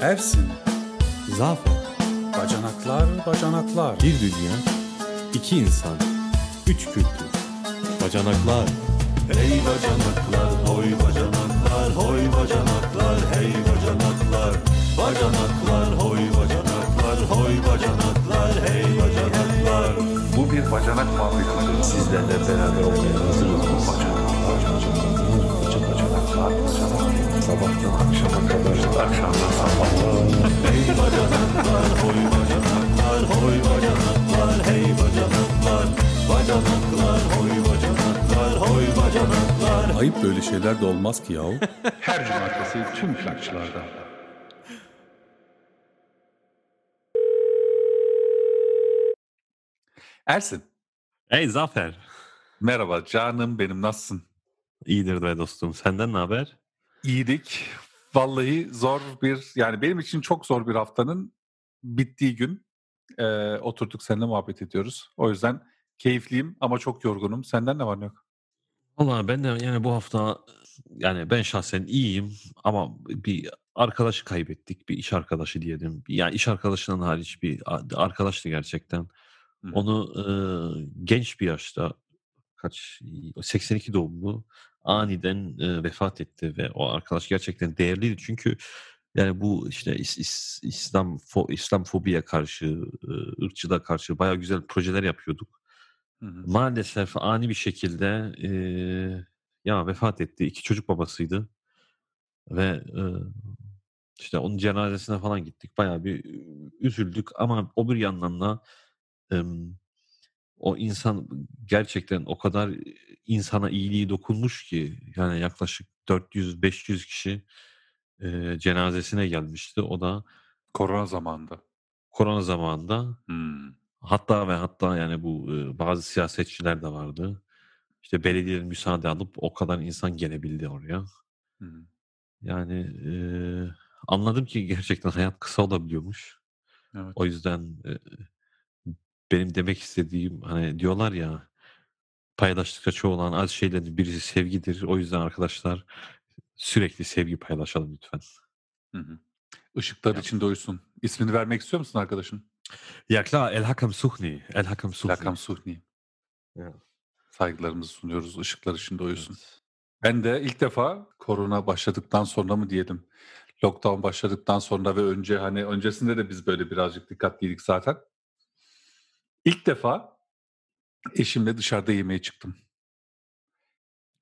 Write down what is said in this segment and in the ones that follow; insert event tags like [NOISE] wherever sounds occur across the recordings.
Ersin, Zafer, bacanaklar, bacanaklar. bir dünya, iki insan, üç kültür. Bacanaklar, Hey bacanaklar, hoy bacanaklar, hoy bacanaklar, hey bacanaklar. Bacanaklar, hoy bacanaklar, hoy bacanaklar, hey bacanaklar. Bu bir bacanak fabrikası. Sizlerle beraber olmaya hazırız. Bacanaklar, bacanaklar, Sabahtan akşama kadar, akşamdan sabahlar. Hey bacanaklar, hoy bacanaklar, hoy bacanaklar, hey bacanaklar. Bacanaklar, hoy bacanaklar, hoy bacanaklar. Ayıp böyle şeyler de olmaz ki yahu. [LAUGHS] Her cumartesi tüm plakçılarda. Ersin. Hey Zafer. Merhaba canım benim nasılsın? İyidir be dostum. Senden ne haber? İyilik. Vallahi zor bir yani benim için çok zor bir haftanın bittiği gün e, oturduk seninle muhabbet ediyoruz. O yüzden keyifliyim ama çok yorgunum. Senden ne var ne yok? Valla ben de yani bu hafta yani ben şahsen iyiyim ama bir arkadaşı kaybettik. Bir iş arkadaşı diyelim. Yani iş arkadaşından hariç bir arkadaştı gerçekten. Onu e, genç bir yaşta kaç 82 doğumlu aniden e, vefat etti ve o arkadaş gerçekten değerliydi çünkü yani bu işte is- is- İslam fo- İslam fobiye karşı e, ırkçılığa karşı bayağı güzel projeler yapıyorduk. Hı hı. Maalesef ani bir şekilde e, ya vefat etti. İki çocuk babasıydı ve e, işte onun cenazesine falan gittik. Bayağı bir üzüldük ama o bir yandan da em, o insan gerçekten o kadar insana iyiliği dokunmuş ki yani yaklaşık 400-500 kişi e, cenazesine gelmişti. O da Korona zamanında. korona zamanında Hmm. hatta ve hatta yani bu e, bazı siyasetçiler de vardı. İşte belediyelerin müsaade alıp o kadar insan gelebildi oraya. Hı. Yani e, anladım ki gerçekten hayat kısa olabiliyormuş. Evet. O yüzden e, benim demek istediğim hani diyorlar ya paylaştıkça çoğalan az şeylerin birisi sevgidir. O yüzden arkadaşlar sürekli sevgi paylaşalım lütfen. Hı hı. Işıklar içinde uyusun. İsmini vermek istiyor musun arkadaşın? Ya klar, El Hakam Suhni. El Hakam Suhni. Lakam Suhni. Ya. Saygılarımızı sunuyoruz. Işıklar içinde uyusun. Evet. Ben de ilk defa korona başladıktan sonra mı diyelim, lockdown başladıktan sonra ve önce hani öncesinde de biz böyle birazcık dikkatliydik zaten. İlk defa eşimle dışarıda yemeğe çıktım.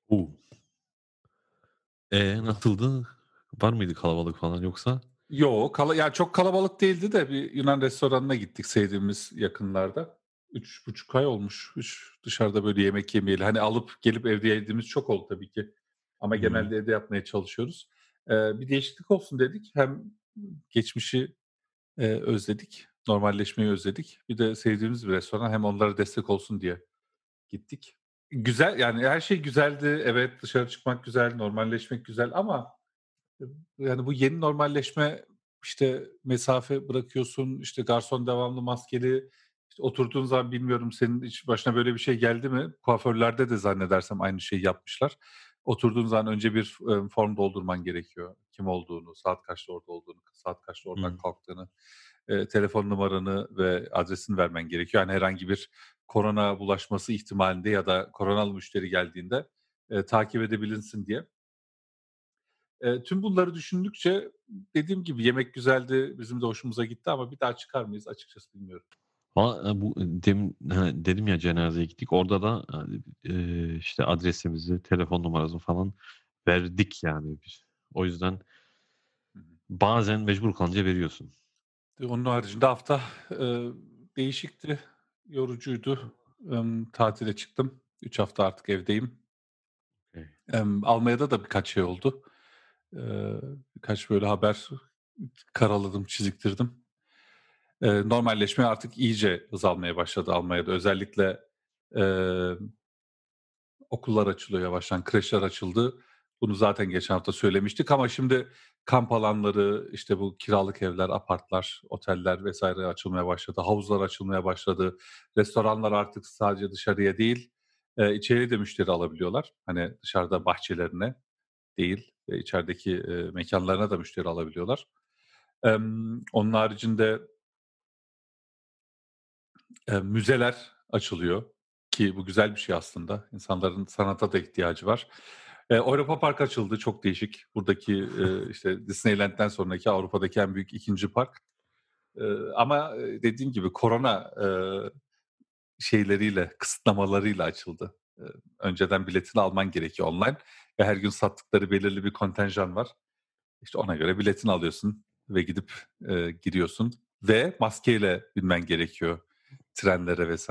Oo. E nasıldı? Var mıydı kalabalık falan yoksa? Yo, kala, yani çok kalabalık değildi de bir Yunan restoranına gittik sevdiğimiz yakınlarda. Üç buçuk ay olmuş. Üç, dışarıda böyle yemek yemeyeli. Hani alıp gelip evde yediğimiz çok oldu tabii ki. Ama genelde evde yapmaya çalışıyoruz. Ee, bir değişiklik olsun dedik. Hem geçmişi e, özledik. Normalleşmeyi özledik. Bir de sevdiğimiz bir restoran hem onlara destek olsun diye gittik. Güzel yani her şey güzeldi. Evet dışarı çıkmak güzel, normalleşmek güzel ama yani bu yeni normalleşme işte mesafe bırakıyorsun, işte garson devamlı maskeli, işte oturduğun zaman bilmiyorum senin hiç başına böyle bir şey geldi mi? Kuaförlerde de zannedersem aynı şeyi yapmışlar. Oturduğun zaman önce bir form doldurman gerekiyor. Kim olduğunu, saat kaçta orada olduğunu, saat kaçta oradan Hı. kalktığını, e, telefon numaranı ve adresini vermen gerekiyor. Yani herhangi bir korona bulaşması ihtimalinde ya da koronalı müşteri geldiğinde e, takip edebilinsin diye. E, tüm bunları düşündükçe dediğim gibi yemek güzeldi, bizim de hoşumuza gitti ama bir daha çıkar mıyız açıkçası bilmiyorum. Ama e, bu demin ha, dedim ya cenazeye gittik. Orada da e, işte adresimizi, telefon numarasını falan verdik yani biz. O yüzden bazen mecbur kalınca veriyorsun. Onun haricinde hafta e, değişikti, yorucuydu. Em, tatile çıktım. 3 hafta artık evdeyim. Okay. Em, Almanya'da da birkaç şey oldu. E, birkaç böyle haber karaladım, çiziktirdim. E, normalleşme artık iyice hız almaya başladı Almanya'da. Özellikle e, okullar açılıyor yavaştan, kreşler açıldı. Bunu zaten geçen hafta söylemiştik ama şimdi kamp alanları, işte bu kiralık evler, apartlar, oteller vesaire açılmaya başladı. Havuzlar açılmaya başladı. Restoranlar artık sadece dışarıya değil, e, içeriye de müşteri alabiliyorlar. Hani dışarıda bahçelerine değil ve içerideki e, mekanlarına da müşteri alabiliyorlar. Emm, onun haricinde eee, müzeler açılıyor ki bu güzel bir şey aslında. İnsanların sanata da ihtiyacı var. Eee, Europa Park açıldı, çok değişik. Buradaki, eee, işte, Disneyland'den sonraki Avrupa'daki en büyük 2'nci park. Eee, ama, dediğim gibi korona, eee, şeyleriyle, kısıtlamalarıyla açıldı. Eee, önceden biletini alman gerekiyor online ve her gün sattıkları belirli bir kontenjan var. İşte, ona göre biletini alıyorsun ve gidip, eee, giriyorsun ve maskeyle binmen gerekiyor trenlere vs.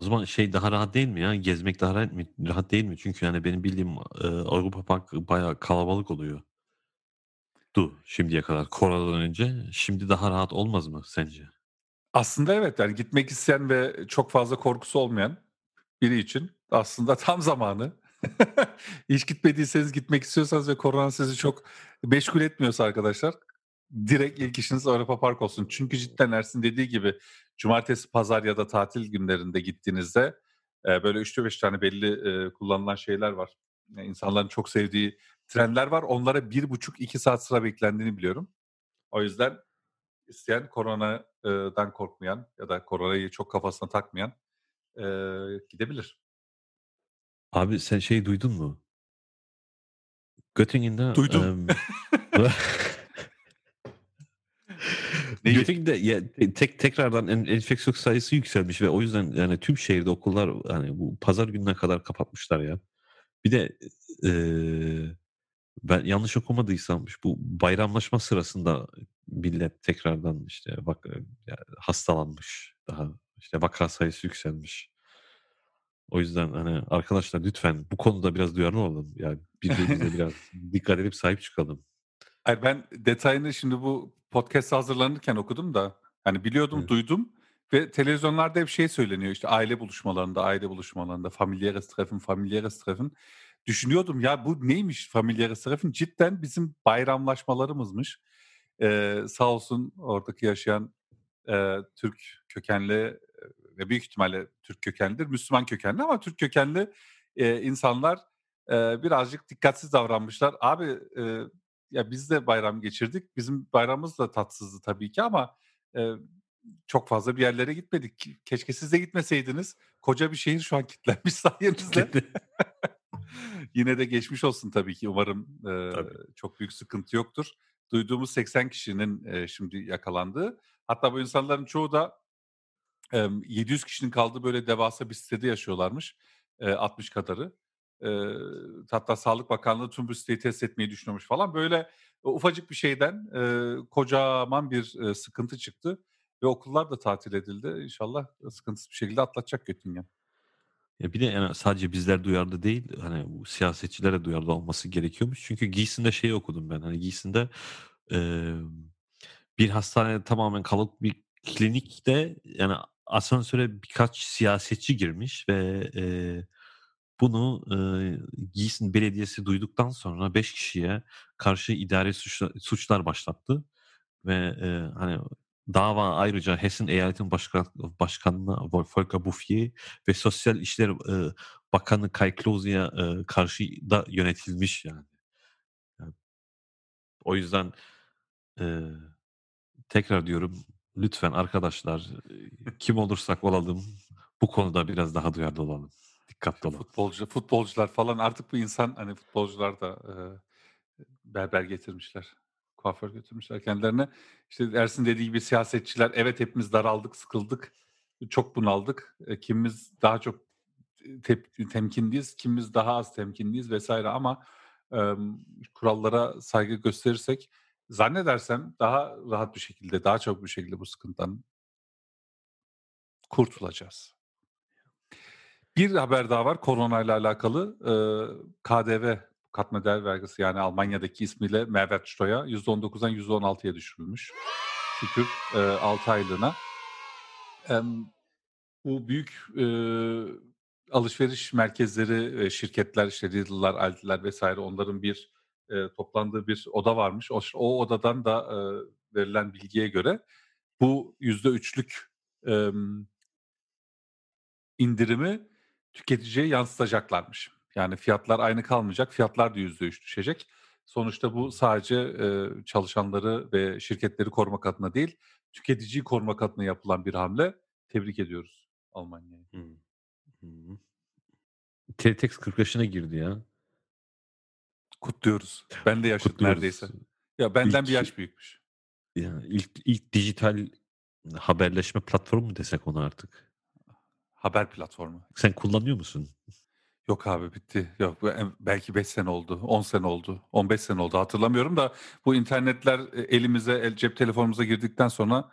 O zaman şey daha rahat değil mi ya? Gezmek daha rahat mi rahat değil mi? Çünkü, hani, benim bildiğim, eee, Avrupa Park bayağı kalabalık oluyor du şimdiye kadar koronadan önce. Şimdi daha rahat olmaz mı sence? Aslında evet, yani gitmek isteyen ve çok fazla korkusu olmayan biri için aslında [LAUGHS] tam zamanı. [LAUGHS] Hiç gitmediyseniz, gitmek istiyorsanız ve korona sizi çok meşgul etmiyorsa arkadaşlar, direkt ilk işiniz Avrupa Park olsun. Çünkü cidden Ersin dediği gibi cumartesi, pazar ya da tatil günlerinde gittiğinizde, eee, böyle 3'te 5 tane belli, eee, kullanılan şeyler var. Eee, insanların çok sevdiği trenler var. Onlara 1,5-2 saat sıra beklendiğini biliyorum. O yüzden isteyen korona eee, dan korkmayan ya da koronayı çok kafasına takmayan, eee, gidebilir. Abi sen şeyi duydun mu? Göttingen'de, Duydum. emm [LAUGHS] Neyi? Göttingen'de ya te tek tekrardan en enfeksiyon sayısı yükselmiş ve o yüzden, yani, tüm şehirde okullar, hani, bu pazar gününe kadar kapatmışlar ya. Bir de, eee, ben yanlış okumadıysam bu bayramlaşma sırasında millet tekrardan, işte, bak ya hastalanmış. Daha, işte, vaka sayısı yükselmiş. O yüzden, hani, arkadaşlar lütfen bu konuda biraz duyarlı olalım. Yani birbirimize [LAUGHS] biraz dikkat edip sahip çıkalım. Hayır, ben detayını şimdi bu podcast'a hazırlanırken okudum da, hani, biliyordum, Evet. duydum ve televizyonlarda hep şey söyleniyor, işte, aile buluşmalarında, aile buluşmalarında, familiäres Treffen, familiäres Treffen. Düşünüyordum, ya bu neymiş familiäres Treffen? Cidden bizim bayramlaşmalarımızmış. Eee, sağ olsun oradaki yaşayan, eee, Türk kökenli, ve büyük ihtimalle Türk kökenlidir, Müslüman kökenli ama Türk kökenli, eee, insanlar, eee, birazcık dikkatsiz davranmışlar. Abi, eee, ya biz de bayram geçirdik. Bizim bayramımız da tatsızdı tabii ki ama, eee, çok fazla bir yerlere gitmedik. Keşke siz de gitmeseydiniz. Koca bir şehir şu an kilitlenmiş [LAUGHS] sayenizde. [LAUGHS] Yine de geçmiş olsun tabii ki. Umarım, eee, Tabii. çok büyük sıkıntı yoktur. Duyduğumuz 80 kişinin, eee, şimdi yakalandığı, hatta bu insanların çoğu da, emm, 700 kişinin kaldığı böyle devasa bir sitede yaşıyorlarmış, eee, 60 kadarı. Eee, hatta Sağlık Bakanlığı tüm bu siteyi test etmeyi düşünüyormuş falan. Böyle ufacık bir şeyden, eee, kocaman bir, eee, sıkıntı çıktı ve okullar da tatil edildi. İnşallah sıkıntısız bir şekilde atlatacak Göttingen. Ya bir de yani sadece bizler duyarlı değil, hani, bu siyasetçiler de duyarlı olması gerekiyormuş. Çünkü Gießen'de şeyi okudum ben, hani, Gießen'de, emm, bir hastanede tamamen kalabalık bir klinikte, yani, asansöre birkaç siyasetçi girmiş ve, eee, bunu, eee, Gießen Belediyesi duyduktan sonra 5 kişiye karşı idari suçla suçlar başlattı ve, eee, hani, dava ayrıca Hessen Eyaletin Başkan Başkanı'na Volker Bouffier ve Sosyal İşler, eee, Bakanı Kai Klose'ye, eee, karşı da yönetilmiş yani. Yani o yüzden, eee, tekrar diyorum, lütfen arkadaşlar, kim olursak olalım bu konuda biraz daha duyarlı olalım, dikkatli olalım. Futbolcu futbolcular falan artık bu insan, hani, futbolcular da, eee, berber getirmişler, kuaför götürmüşler kendilerine. İşte Ersin dediği gibi siyasetçiler, evet hepimiz daraldık, sıkıldık, çok bunaldık. Eee, kimimiz daha çok tep temkinliyiz, kimimiz daha az temkinliyiz vs. ama, emm, kurallara saygı gösterirsek zannedersem daha rahat bir şekilde, daha çabuk bir şekilde bu sıkıntıdan kurtulacağız. Bir haber daha var koronayla alakalı. KDV, katma değer vergisi, yani Almanya'daki ismiyle Mehrwertsteuer %19'dan %16'ya düşürülmüş. Şükür, eee, 6 aylığına. Bu büyük, alışveriş merkezleri şirketler, işte Lidl'lar, Aldi'ler vs. onların bir, toplandığı bir oda varmış. Oş o odadan da, verilen bilgiye göre bu %3'lük, emm indirimi tüketiciye yansıtacaklarmış. Yani fiyatlar aynı kalmayacak, fiyatlar da %3 düşecek. Sonuçta bu sadece e, çalışanları ve şirketleri korumak adına değil, tüketiciyi korumak adına yapılan bir hamle. Tebrik ediyoruz Almanya'yı. Hı. Hı. Teletext 40 yaşına girdi ya. Kutluyoruz. Ben de Kutluyoruz. neredeyse. Ya benden bir İlk- yaş büyükmüş. Ya ilk ilk dijital haberleşme platformu mu desek ona artık? Haber platformu. Sen kullanıyor musun? Yok abi bitti. Yok belki 5 sene oldu, 10 sene oldu, 15 sene oldu hatırlamıyorum da bu internetler e, elimize, el, cep telefonumuza girdikten sonra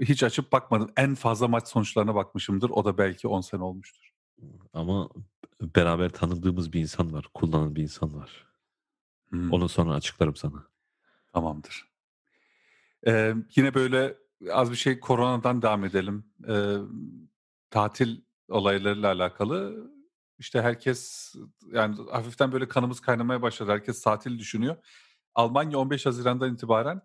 hiç açıp bakmadım. En fazla maç sonuçlarına bakmışımdır. O da belki 10 sene olmuştur. Ama beraber tanıdığımız bir insan var, kullanan bir insan var. Hmm, Onu sonra açıklarım sana. Tamamdır. Ee, yine böyle az bir şey koronadan devam edelim. Ee, tatil olaylarıyla alakalı işte herkes yani hafiften böyle kanımız kaynamaya başladı. Herkes tatil düşünüyor. Almanya 15 Haziran'dan itibaren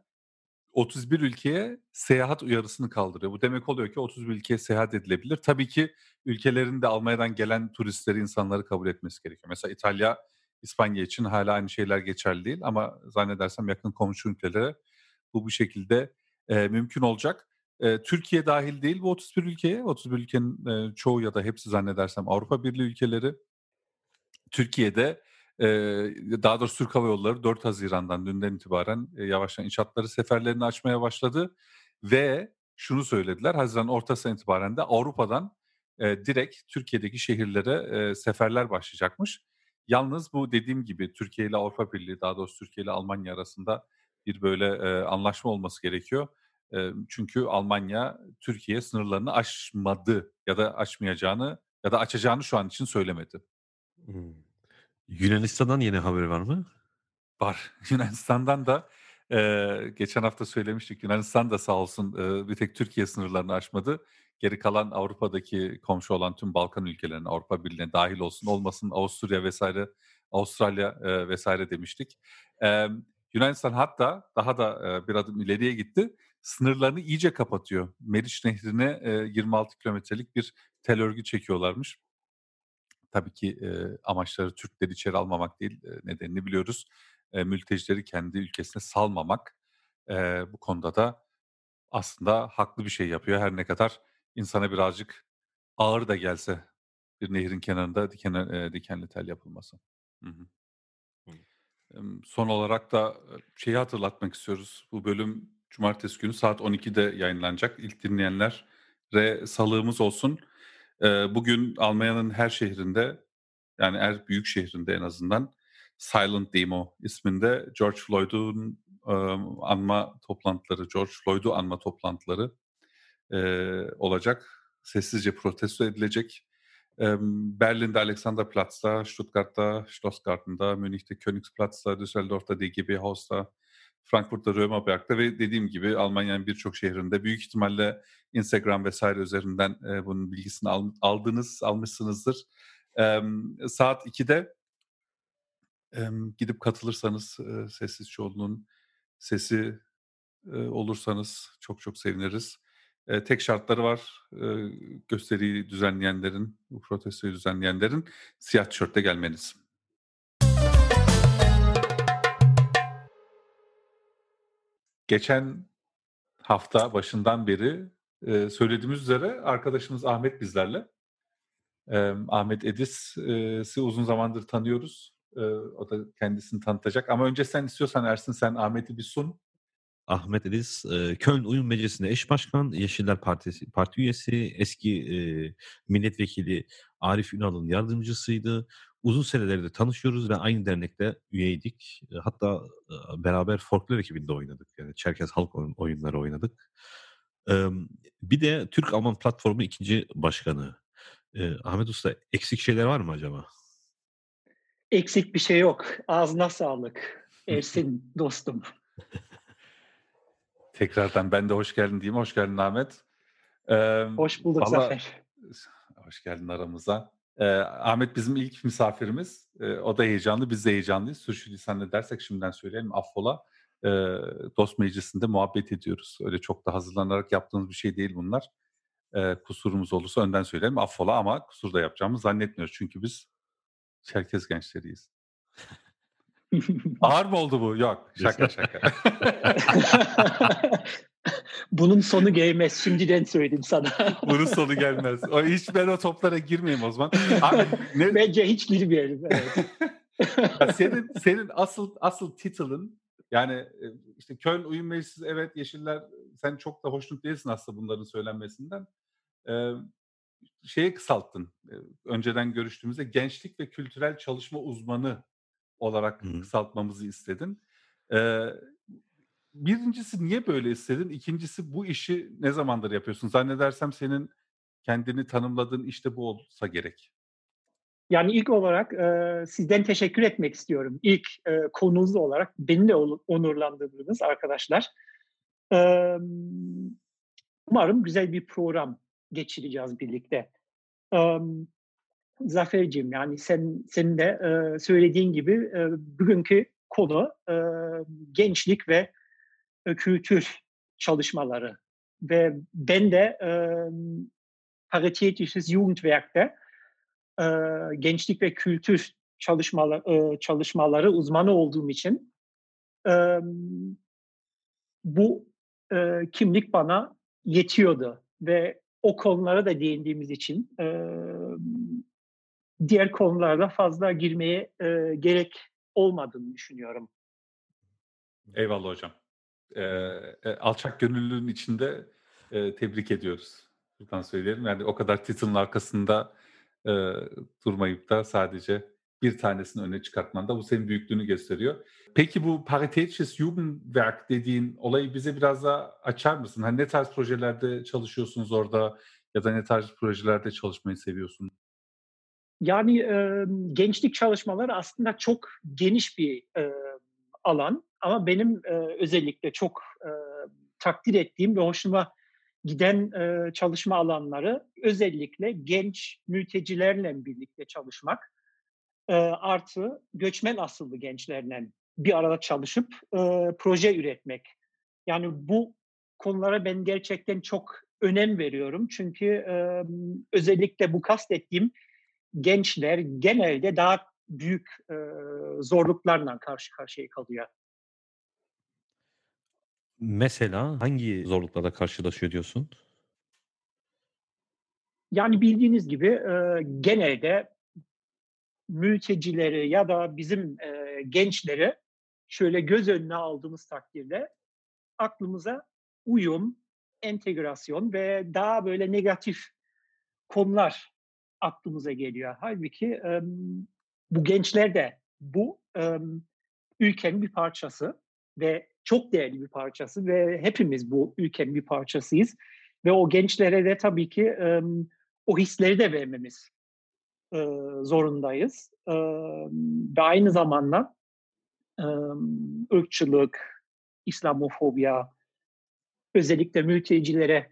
31 ülkeye seyahat uyarısını kaldırıyor. Bu demek oluyor ki 31 ülkeye seyahat edilebilir. Tabii ki ülkelerin de Almanya'dan gelen turistleri, insanları kabul etmesi gerekiyor. Mesela İtalya, İspanya için hala aynı şeyler geçerli değil ama zannedersem yakın komşu ülkelere bu bu şekilde e, mümkün olacak. Türkiye dahil değil bu 31 ülkeye. 31 ülkenin çoğu ya da hepsi zannedersem Avrupa Birliği ülkeleri. Türkiye'de daha doğrusu Türk Hava Yolları 4 Haziran'dan dünden itibaren e, yavaştan iç hatları seferlerini açmaya başladı. Ve şunu söylediler Haziran ortasından itibaren de Avrupa'dan e, direkt Türkiye'deki şehirlere seferler başlayacakmış. Yalnız bu dediğim gibi Türkiye ile Avrupa Birliği daha doğrusu Türkiye ile Almanya arasında bir böyle anlaşma olması gerekiyor. E, çünkü Almanya Türkiye sınırlarını aşmadı ya da aşmayacağını ya da açacağını şu an için söylemedi. Hmm. Yunanistan'dan yeni haber var mı? Var. [LAUGHS] Yunanistan'dan da e, geçen hafta söylemiştik. Yunanistan da sağ olsun e, bir tek Türkiye sınırlarını aşmadı. Geri kalan Avrupa'daki komşu olan tüm Balkan ülkelerine, Avrupa Birliği'ne dahil olsun olmasın Avusturya vesaire, Avustralya e, vesaire demiştik. E, Yunanistan hatta daha da e, bir adım ileriye gitti. Sınırlarını iyice kapatıyor. Meriç Nehri'ne e, 26 kilometrelik bir tel örgü çekiyorlarmış. Tabii ki e, amaçları Türkleri içeri almamak değil, e, nedenini biliyoruz. E, mültecileri kendi ülkesine salmamak. E, bu konuda da aslında haklı bir şey yapıyor. Her ne kadar insana birazcık ağır da gelse bir nehrin kenarında diken, e, dikenli tel yapılması. Hı hı. Son olarak da şeyi hatırlatmak istiyoruz. Bu bölüm cumartesi günü saat 12'de yayınlanacak. İlk dinleyenlere salığımız olsun. E, Bugün Almanya'nın her şehrinde yani her büyük şehrinde en azından Silent Demo isminde George Floyd'un anma toplantıları, George Floyd'u anma toplantıları e, olacak. Sessizce protesto edilecek. Berlin'de Alexanderplatz'ta, Stuttgart'ta, Schlossgarten'da, Münih'te Königsplatz'ta, Düsseldorf'ta DGB Haus'ta, Frankfurt'ta Römerberg'da ve dediğim gibi Almanya'nın birçok şehrinde büyük ihtimalle Instagram vesaire üzerinden e, bunun bilgisini al, aldınız, almışsınızdır. E, saat 2'de e, gidip katılırsanız e, sessiz çoğunluğun sesi e, olursanız çok çok seviniriz. E, tek şartları var e, gösteriyi düzenleyenlerin, protestoyu düzenleyenlerin siyah tişörtte gelmeniz. Geçen hafta başından beri e, söylediğimiz üzere arkadaşımız Ahmet bizlerle. E, Ahmet Edis'i uzun zamandır tanıyoruz. E, o da kendisini tanıtacak. Ama önce sen istiyorsan Ersin sen Ahmet'i bir sun. Ahmet Ediz, e, Köln Uyum Meclisi'nde eş başkan, Yeşiller Partisi parti üyesi, eski e, milletvekili Arif Ünal'ın yardımcısıydı. Uzun senelerdir tanışıyoruz ve aynı dernekte üyeydik. E, hatta e, beraber folklor ekibinde oynadık. Yani Çerkez Halk oyun- oyunları oynadık. Bir de Türk-Alman Platformu ikinci başkanı. E, Ahmet Usta eksik şeyler var mı acaba? Eksik bir şey yok. Ağzına sağlık. [LAUGHS] Ersin dostum. [LAUGHS] Tekrardan ben de hoş geldin diyeyim. Hoş geldin Ahmet. Ee, Hoş bulduk valla- Zafer. Hoş geldin aramıza. Ee, Ahmet bizim ilk misafirimiz. Ee, o da heyecanlı, biz de heyecanlıyız. Sürçülisan ne dersek şimdiden söyleyelim. Affola. Ee, dost meclisinde muhabbet ediyoruz. Öyle çok da hazırlanarak yaptığımız bir şey değil bunlar. Ee, kusurumuz olursa önden söyleyelim. Affola ama kusur da yapacağımızı zannetmiyoruz. Çünkü biz Çerkez gençleriyiz. [LAUGHS] Ağır mı oldu bu? Yok. Şaka şaka. [LAUGHS] Bunun sonu gelmez. Şimdiden söyledim sana. [LAUGHS] Bunun sonu gelmez. O, hiç ben o toplara girmeyeyim o zaman. Abi, ne, Bence hiç girmeyelim. Evet. [LAUGHS] Senin senin asıl asıl title'ın yani e, işte Köln Uyum Meclisi evet Yeşiller sen çok da hoşnut değilsin aslında bunların söylenmesinden. Ee, şeye kısalttın. e, Önceden görüştüğümüzde gençlik ve kültürel çalışma uzmanı olarak Hı. kısaltmamızı istedin. Ee, birincisi niye böyle istedin? İkincisi bu işi ne zamandır yapıyorsun? Zannedersem senin kendini tanımladığın işte bu olsa gerek. Yani ilk olarak e, sizden teşekkür etmek istiyorum. İlk e, konunuz olarak beni de onurlandırdınız arkadaşlar. E, umarım güzel bir program geçireceğiz birlikte. E, Zafer'cim yani sen senin de e, söylediğin gibi e, bugünkü konu e, gençlik ve kültür çalışmaları ve ben de e, Paritätisches Jugendwerk'te e, gençlik ve kültür çalışmaları, çalışmaları uzmanı olduğum için e, bu e, kimlik bana yetiyordu ve o konulara da değindiğimiz için e, diğer konularda fazla girmeye e, gerek olmadığını düşünüyorum. Eyvallah hocam. E, alçak gönüllülüğün içinde e, tebrik ediyoruz. Buradan söyleyelim. Yani o kadar title'ın arkasında e, durmayıp da sadece bir tanesini öne çıkartman da bu senin büyüklüğünü gösteriyor. Peki bu Paritätisches Jugendwerk dediğin olayı bize biraz daha açar mısın? Hani ne tarz projelerde çalışıyorsunuz orada ya da ne tarz projelerde çalışmayı seviyorsun? Yani e, gençlik çalışmaları aslında çok geniş bir e, alan ama benim e, özellikle çok e, takdir ettiğim ve hoşuma giden e, çalışma alanları özellikle genç mültecilerle birlikte çalışmak e, artı göçmen asıllı gençlerle bir arada çalışıp e, proje üretmek. Yani bu konulara ben gerçekten çok önem veriyorum çünkü e, özellikle bu kastettiğim gençler genelde daha büyük e, zorluklarla karşı karşıya kalıyor. Mesela hangi zorluklarla karşılaşıyor diyorsun? Yani bildiğiniz gibi e, genelde mültecileri ya da bizim e, gençleri şöyle göz önüne aldığımız takdirde aklımıza uyum, entegrasyon ve daha böyle negatif konular aklımıza geliyor. Halbuki e, bu gençler de bu e, ülkenin bir parçası ve çok değerli bir parçası ve hepimiz bu ülkenin bir parçasıyız. Ve o gençlere de tabii ki e, o hisleri de vermemiz e, zorundayız. E, ve aynı zamanda e, ırkçılık, İslamofobya, özellikle mültecilere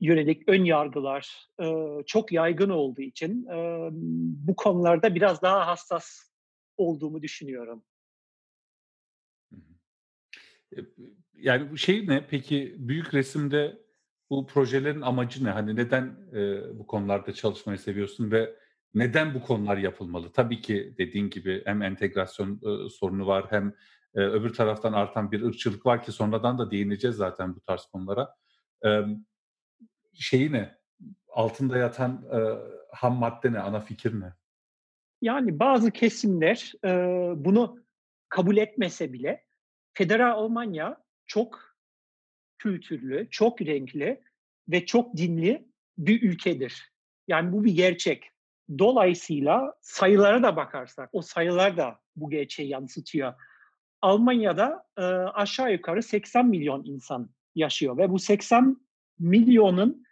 yönelik ön yargılar e, çok yaygın olduğu için e, bu konularda biraz daha hassas olduğumu düşünüyorum. Yani bu şey ne? Peki büyük resimde bu projelerin amacı ne? Hani neden e, bu konularda çalışmayı seviyorsun ve neden bu konular yapılmalı? Tabii ki dediğin gibi hem entegrasyon e, sorunu var hem e, öbür taraftan artan bir ırkçılık var ki sonradan da değineceğiz zaten bu tarz konulara. E, şeyi ne? Altında yatan e, ham madde ne? Ana fikir ne? Yani bazı kesimler e, bunu kabul etmese bile Federal Almanya çok kültürlü, çok renkli ve çok dinli bir ülkedir. Yani bu bir gerçek. Dolayısıyla sayılara da bakarsak, o sayılar da bu gerçeği yansıtıyor. Almanya'da e, aşağı yukarı 80 milyon insan yaşıyor ve bu 80 milyonun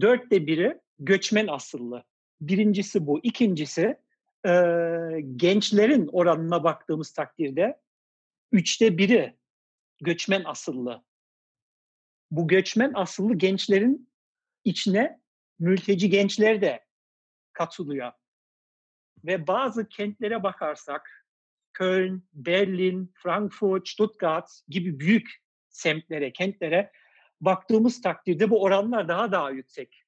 dörtte biri göçmen asıllı. Birincisi bu. İkincisi e, gençlerin oranına baktığımız takdirde üçte biri göçmen asıllı. Bu göçmen asıllı gençlerin içine mülteci gençler de katılıyor. Ve bazı kentlere bakarsak Köln, Berlin, Frankfurt, Stuttgart gibi büyük semtlere, kentlere baktığımız takdirde bu oranlar daha daha yüksek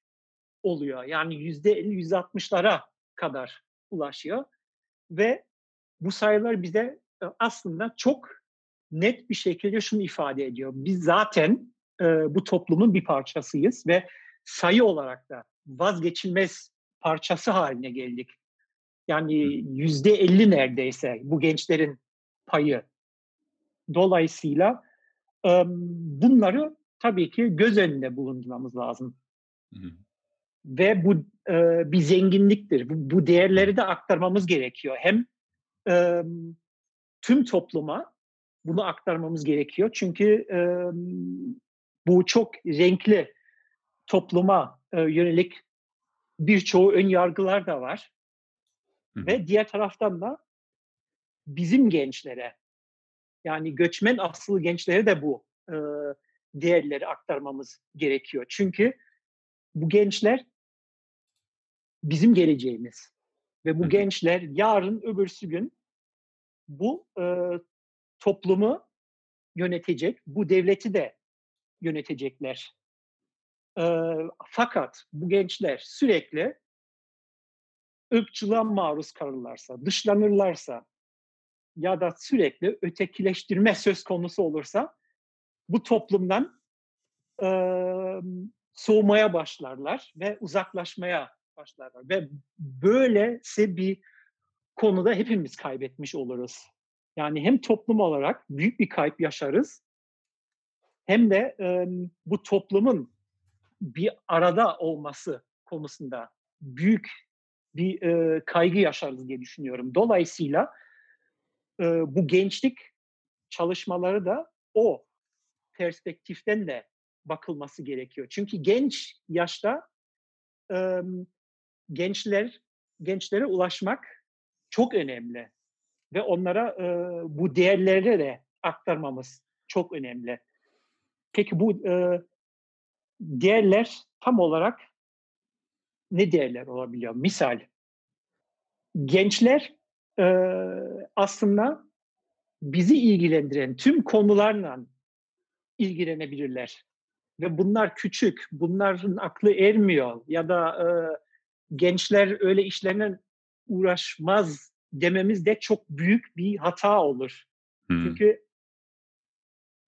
oluyor. Yani yüzde 50, yüzde 60'lara kadar ulaşıyor. Ve bu sayılar bize aslında çok net bir şekilde şunu ifade ediyor. Biz zaten e, bu toplumun bir parçasıyız ve sayı olarak da vazgeçilmez parçası haline geldik. Yani yüzde elli neredeyse bu gençlerin payı. Dolayısıyla e, bunları tabii ki göz önünde bulundurmamız lazım. Hı. Ve bu e, bir zenginliktir. Bu, bu değerleri de aktarmamız gerekiyor. Hem e, tüm topluma bunu aktarmamız gerekiyor. Çünkü e, bu çok renkli topluma e, yönelik birçoğu ön yargılar da var. Hı. Ve diğer taraftan da bizim gençlere yani göçmen asıllı gençlere de bu e, değerleri aktarmamız gerekiyor. Çünkü bu gençler bizim geleceğimiz. Ve bu Hı. gençler yarın öbürsü gün bu e, toplumu yönetecek, bu devleti de yönetecekler. E, fakat bu gençler sürekli ırkçılığa maruz kalırlarsa, dışlanırlarsa ya da sürekli ötekileştirme söz konusu olursa bu toplumdan e, soğumaya başlarlar ve uzaklaşmaya başlarlar. Ve böylese bir konuda hepimiz kaybetmiş oluruz. Yani hem toplum olarak büyük bir kayıp yaşarız hem de e, bu toplumun bir arada olması konusunda büyük bir e, kaygı yaşarız diye düşünüyorum. Dolayısıyla e, bu gençlik çalışmaları da o perspektiften de bakılması gerekiyor. Çünkü genç yaşta e, gençler gençlere ulaşmak çok önemli ve onlara e, bu değerleri de aktarmamız çok önemli. Peki bu e, değerler tam olarak ne değerler olabiliyor? Misal, gençler e, aslında bizi ilgilendiren tüm konularla ilgilenebilirler. Ve bunlar küçük, bunların aklı ermiyor ya da e, gençler öyle işlerle uğraşmaz dememiz de çok büyük bir hata olur. Hmm. Çünkü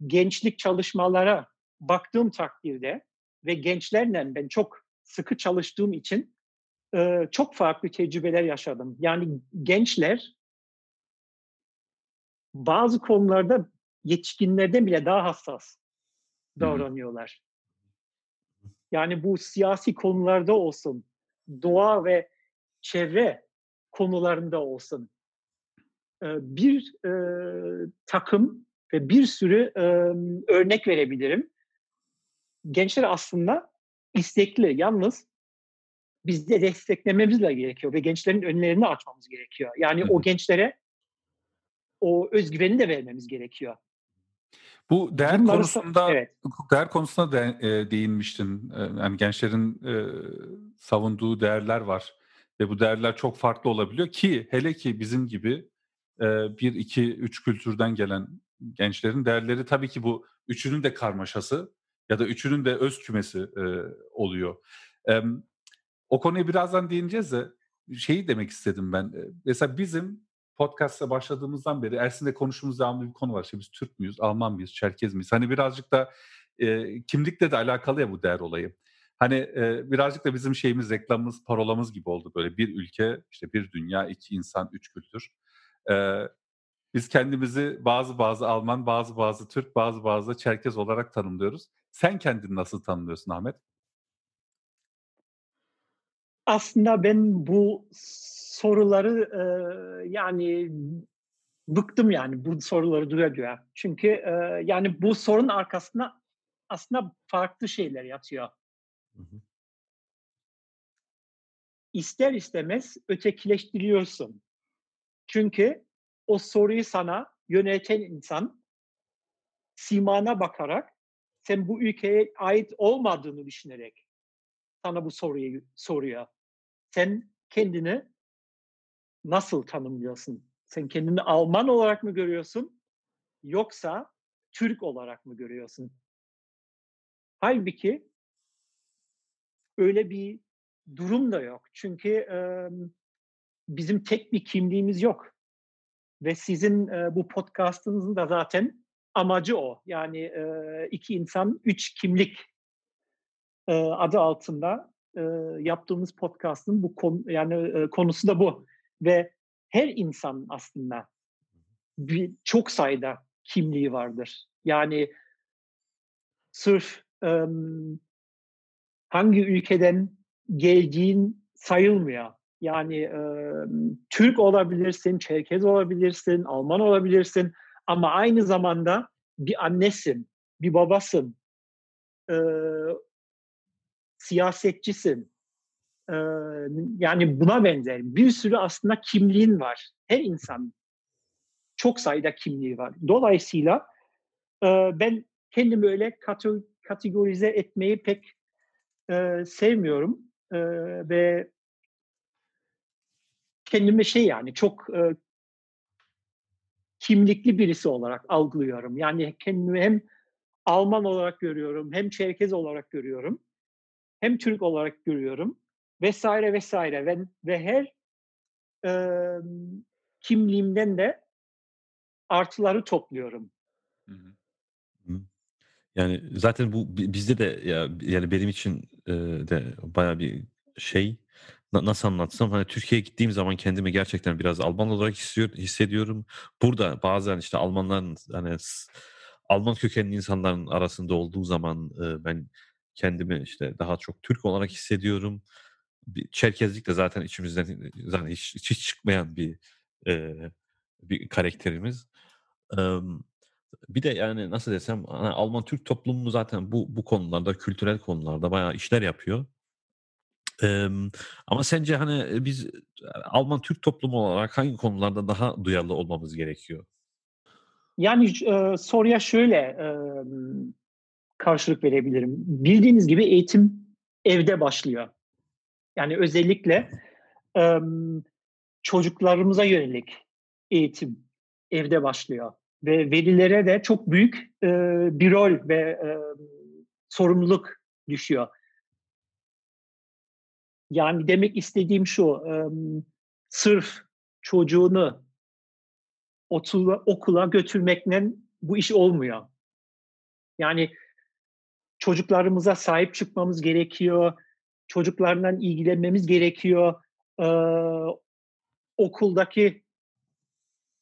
gençlik çalışmalara baktığım takdirde ve gençlerle ben çok sıkı çalıştığım için e, çok farklı tecrübeler yaşadım. Yani gençler bazı konularda yetişkinlerden bile daha hassas davranıyorlar. Yani bu siyasi konularda olsun, doğa ve çevre konularında olsun. Bir takım ve bir sürü örnek verebilirim. Gençler aslında istekli, yalnız biz de desteklememiz de gerekiyor ve gençlerin önlerini açmamız gerekiyor. Yani o gençlere o özgüveni de vermemiz gerekiyor. Bu değer Bunları konusunda evet. değer konusunda de, e, değinmiştin. Yani gençlerin e, savunduğu değerler var ve bu değerler çok farklı olabiliyor ki hele ki bizim gibi e, bir, iki, üç kültürden gelen gençlerin değerleri tabii ki bu üçünün de karmaşası ya da üçünün de öz kümesi e, oluyor. E, o konuya birazdan değineceğiz de şeyi demek istedim ben. Mesela bizim podcast'a başladığımızdan beri Ersin'le konuştuğumuz devamlı bir konu var. İşte biz Türk müyüz, Alman mıyız, Çerkez miyiz? Hani birazcık da e, kimlikle de alakalı ya bu değer olayı. Hani e, birazcık da bizim şeyimiz, reklamımız, parolamız gibi oldu böyle. Bir ülke, işte bir dünya, iki insan, üç kültür. E, biz kendimizi bazı bazı Alman, bazı bazı Türk, bazı bazı Çerkez olarak tanımlıyoruz. Sen kendini nasıl tanımlıyorsun Ahmet? Aslında ben bu soruları e, yani bıktım yani bu soruları duya duya. Çünkü e, yani bu sorunun arkasında aslında farklı şeyler yatıyor. Hı hı. İster istemez ötekileştiriyorsun. Çünkü o soruyu sana yöneten insan simana bakarak sen bu ülkeye ait olmadığını düşünerek sana bu soruyu soruyor. Sen kendini nasıl tanımlıyorsun? Sen kendini Alman olarak mı görüyorsun? Yoksa Türk olarak mı görüyorsun? Halbuki öyle bir durum da yok. Çünkü e, bizim tek bir kimliğimiz yok. Ve sizin e, bu podcastınızın da zaten amacı o. Yani e, iki insan, üç kimlik e, adı altında e, yaptığımız podcastın bu konu, yani e, konusu da bu. Ve her insan aslında bir, çok sayıda kimliği vardır. Yani sırf hangi ülkeden geldiğin sayılmıyor. Yani e, Türk olabilirsin, Çerkez olabilirsin, Alman olabilirsin ama aynı zamanda bir annesin, bir babasın, e, siyasetçisin. E, yani buna benzer bir sürü aslında kimliğin var. Her insan çok sayıda kimliği var. Dolayısıyla e, ben kendimi öyle kategorize etmeyi pek e, sevmiyorum e, ve kendimi şey yani çok e, kimlikli birisi olarak algılıyorum. Yani kendimi hem Alman olarak görüyorum, hem Çerkez olarak görüyorum, hem Türk olarak görüyorum vesaire vesaire ve, ve her e, kimliğimden de artıları topluyorum. Hı hı. Yani zaten bu bizde de ya yani benim için de baya bir şey nasıl anlatsam hani Türkiye'ye gittiğim zaman kendimi gerçekten biraz Alman olarak hissediyor, hissediyorum. Burada bazen işte Almanların hani Alman kökenli insanların arasında olduğu zaman ben kendimi işte daha çok Türk olarak hissediyorum. Bir, Çerkezlik de zaten içimizden zaten hiç, hiç çıkmayan bir bir karakterimiz. E, bir de yani nasıl desem hani Alman Türk toplumu zaten bu bu konularda kültürel konularda bayağı işler yapıyor. Ee, ama sence hani biz Alman Türk toplumu olarak hangi konularda daha duyarlı olmamız gerekiyor? Yani e, soruya şöyle e, karşılık verebilirim. Bildiğiniz gibi eğitim evde başlıyor. Yani özellikle e, çocuklarımıza yönelik eğitim evde başlıyor ve velilere de çok büyük e, bir rol ve e, sorumluluk düşüyor. Yani demek istediğim şu, e, sırf çocuğunu okula, okula götürmekle bu iş olmuyor. Yani çocuklarımıza sahip çıkmamız gerekiyor, çocuklarla ilgilenmemiz gerekiyor, e, okuldaki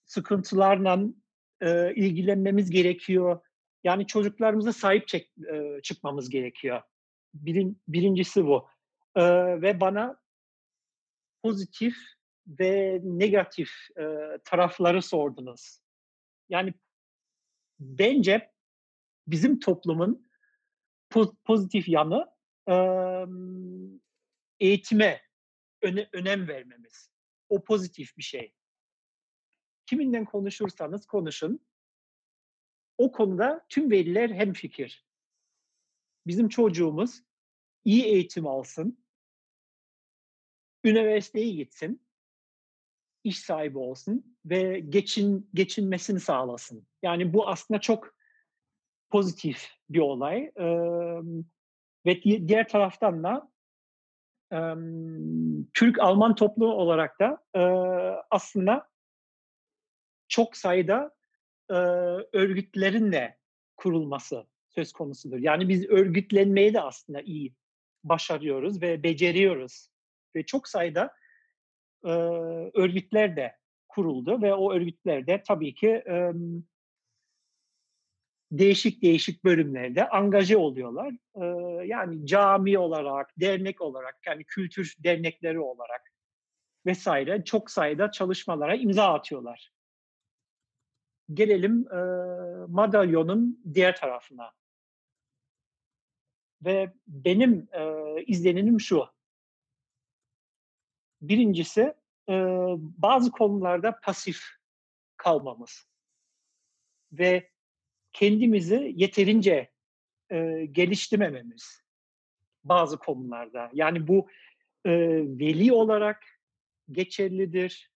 sıkıntılarla e, ilgilenmemiz gerekiyor. Yani çocuklarımıza sahip çek, e, çıkmamız gerekiyor. Birin, birincisi bu. E, ve bana pozitif ve negatif e, tarafları sordunuz. Yani bence bizim toplumun pozitif yanı e, eğitime öne, önem vermemiz. O pozitif bir şey kiminle konuşursanız konuşun. O konuda tüm veliler hem fikir. Bizim çocuğumuz iyi eğitim alsın, üniversiteye gitsin, iş sahibi olsun ve geçin geçinmesini sağlasın. Yani bu aslında çok pozitif bir olay. Ee, ve diğer taraftan da e, Türk-Alman toplumu olarak da e, aslında çok sayıda e, örgütlerin de kurulması söz konusudur. Yani biz örgütlenmeyi de aslında iyi başarıyoruz ve beceriyoruz. Ve çok sayıda e, örgütler de kuruldu ve o örgütlerde tabii ki e, değişik değişik bölümlerde angaje oluyorlar. E, yani cami olarak, dernek olarak, yani kültür dernekleri olarak vesaire çok sayıda çalışmalara imza atıyorlar gelelim e, madalyonun diğer tarafına. Ve benim e, izleninim şu. Birincisi e, bazı konularda pasif kalmamız ve kendimizi yeterince e, geliştirmememiz bazı konularda. Yani bu e, veli olarak geçerlidir,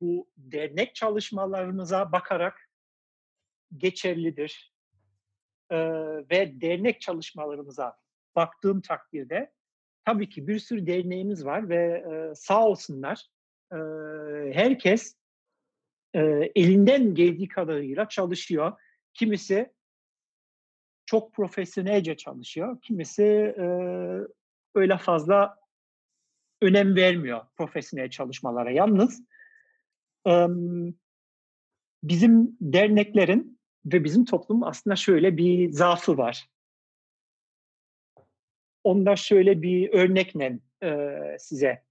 bu dernek çalışmalarımıza bakarak geçerlidir. Ee, ve dernek çalışmalarımıza baktığım takdirde tabii ki bir sürü derneğimiz var ve e, sağ olsunlar e, herkes e, elinden geldiği kadarıyla çalışıyor. Kimisi çok profesyonelce çalışıyor. Kimisi e, öyle fazla önem vermiyor profesyonel çalışmalara. Yalnız bizim derneklerin ve bizim toplumun aslında şöyle bir zaafı var. Onda şöyle bir örnekle e, size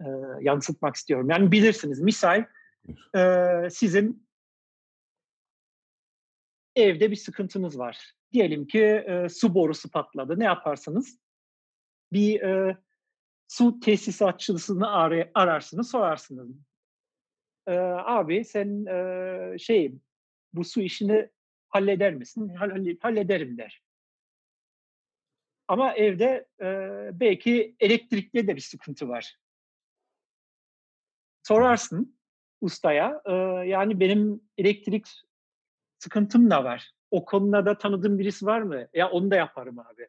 e, yansıtmak istiyorum. Yani bilirsiniz misal e, sizin evde bir sıkıntınız var. Diyelim ki e, su borusu patladı. Ne yaparsınız? Bir e, su tesisatçısını ar- ararsınız, sorarsınız. E, abi sen e, şey bu su işini halleder misin? Hall- hallederim der. Ama evde e, belki elektrikte de bir sıkıntı var. Sorarsın ustaya, e, yani benim elektrik sıkıntım da var. O konuda da tanıdığım birisi var mı? Ya onu da yaparım abi.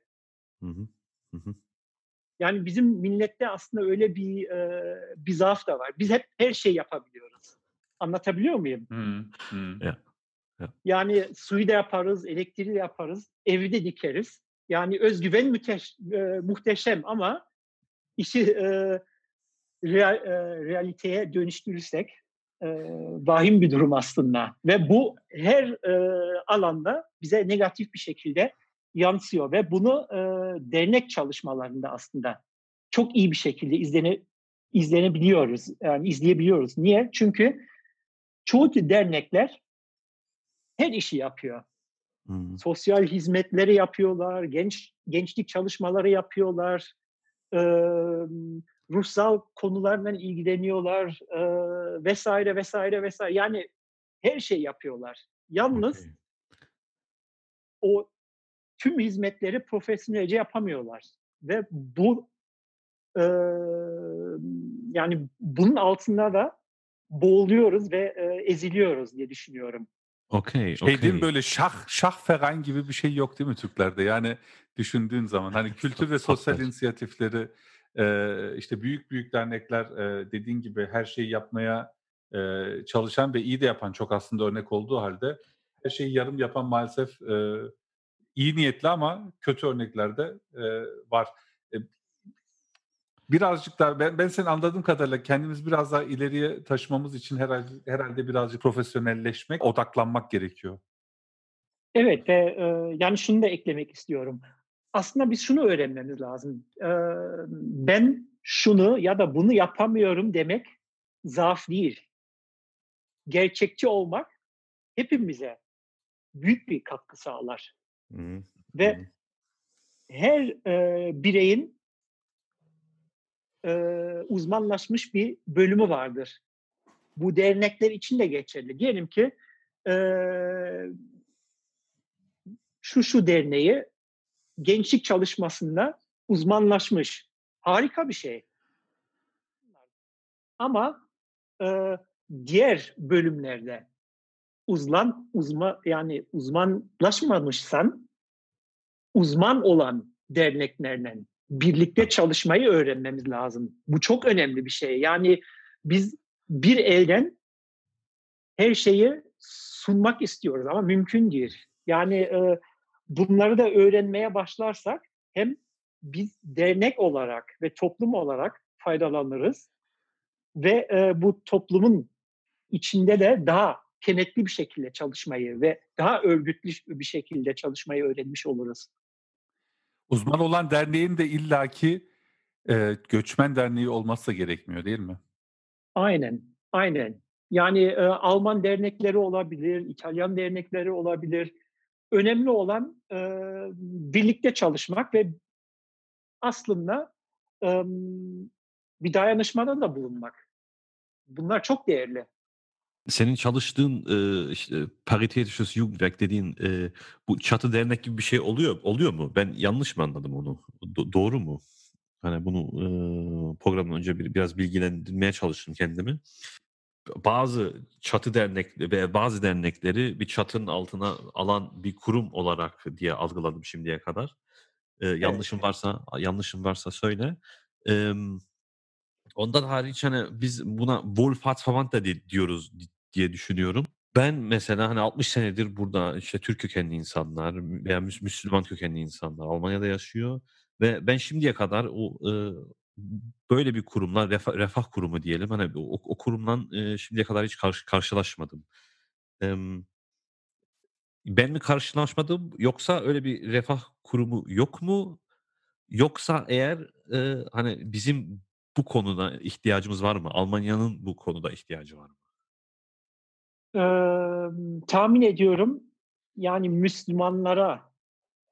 Hı hı. Hı hı. Yani bizim millette aslında öyle bir e, bir zaaf da var. Biz hep her şey yapabiliyoruz. Anlatabiliyor muyum? Hı, hı. Ya. Yani suyu da yaparız, elektriği de yaparız, evi de dikeriz. Yani özgüven müteş, e, muhteşem ama işi e, real, e, realiteye dönüştürürsek e, vahim bir durum aslında. Ve bu her e, alanda bize negatif bir şekilde yansıyor ve bunu e, dernek çalışmalarında aslında çok iyi bir şekilde izlene, izlenebiliyoruz, yani izleyebiliyoruz. Niye? Çünkü çoğu dernekler her işi yapıyor. Hı. Sosyal hizmetleri yapıyorlar, genç gençlik çalışmaları yapıyorlar, e, ruhsal konularla ilgileniyorlar e, vesaire vesaire vesaire. Yani her şey yapıyorlar. Yalnız Okey. o tüm hizmetleri profesyonelce yapamıyorlar. Ve bu e, yani bunun altında da boğuluyoruz ve e, eziliyoruz diye düşünüyorum. Okey, Şey değil mi okey. böyle şah şah feran gibi bir şey yok değil mi Türklerde? Yani düşündüğün zaman hani kültür ve sosyal inisiyatifleri e, işte büyük büyük dernekler e, dediğin gibi her şeyi yapmaya e, çalışan ve iyi de yapan çok aslında örnek olduğu halde her şeyi yarım yapan maalesef e, iyi niyetli ama kötü örnekler de e, var. E, birazcık daha ben, ben senin anladığım kadarıyla kendimiz biraz daha ileriye taşımamız için herhalde herhalde birazcık profesyonelleşmek, odaklanmak gerekiyor. Evet ve e, yani şunu da eklemek istiyorum. Aslında biz şunu öğrenmemiz lazım. E, ben şunu ya da bunu yapamıyorum demek zaaf değil. Gerçekçi olmak hepimize büyük bir katkı sağlar. Hı hı. Ve her e, bireyin e, uzmanlaşmış bir bölümü vardır. Bu dernekler için de geçerli. Diyelim ki e, şu şu derneği gençlik çalışmasında uzmanlaşmış. Harika bir şey. Ama e, diğer bölümlerde uzman uzma yani uzmanlaşmamışsan uzman olan derneklerle birlikte çalışmayı öğrenmemiz lazım. Bu çok önemli bir şey. Yani biz bir elden her şeyi sunmak istiyoruz ama mümkün değil. Yani e, bunları da öğrenmeye başlarsak hem biz dernek olarak ve toplum olarak faydalanırız ve e, bu toplumun içinde de daha kenetli bir şekilde çalışmayı ve daha örgütlü bir şekilde çalışmayı öğrenmiş oluruz. Uzman olan derneğin de illaki e, göçmen derneği olması gerekmiyor değil mi? Aynen, aynen. Yani e, Alman dernekleri olabilir, İtalyan dernekleri olabilir. Önemli olan e, birlikte çalışmak ve aslında e, bir dayanışmada da bulunmak. Bunlar çok değerli. Senin çalıştığın e, işte Paritätisches Jugendwerk dediğin e, bu çatı dernek gibi bir şey oluyor oluyor mu? Ben yanlış mı anladım onu? Do- doğru mu? Hani bunu e, programdan önce bir, biraz bilgilendirmeye çalıştım kendimi. Bazı çatı dernek ve bazı dernekleri bir çatının altına alan bir kurum olarak diye algıladım şimdiye kadar. E, yanlışım varsa yanlışım varsa söyle. E, ondan hariç hani biz buna Wohlfahrtsverband da di- diyoruz diye düşünüyorum. Ben mesela hani 60 senedir burada işte Türk kökenli insanlar veya Müs- Müslüman kökenli insanlar Almanya'da yaşıyor ve ben şimdiye kadar o e, böyle bir kurumla refah, refah kurumu diyelim hani o, o kurumla e, şimdiye kadar hiç karşı, karşılaşmadım. Em, ben mi karşılaşmadım yoksa öyle bir refah kurumu yok mu? Yoksa eğer e, hani bizim bu konuda ihtiyacımız var mı? Almanya'nın bu konuda ihtiyacı var mı? Eee, tahmin ediyorum yani Müslümanlara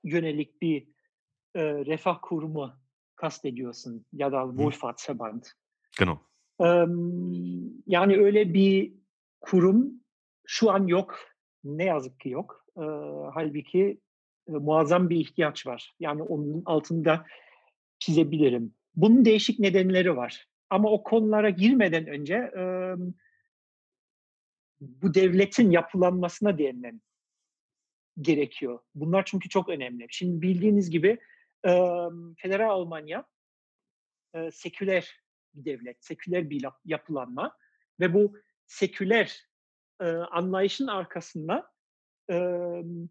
yönelik bir eee, refah kurumu kastediyorsun ya da Wohlfahrtsverband. Genau. Emm, yani öyle bir kurum şu an yok. Ne yazık ki yok. Eee, hâlbuki eee, muazzam bir ihtiyaç var. Yani onun altında çizebilirim. Bunun değişik nedenleri var. Ama o konulara girmeden önce emm bu devletin yapılanmasına değinmem gerekiyor. Bunlar çünkü çok önemli. Şimdi bildiğiniz gibi emm, Federal Almanya eee, seküler bir devlet, seküler bir yapılanma ve bu seküler eee, anlayışın arkasında emm,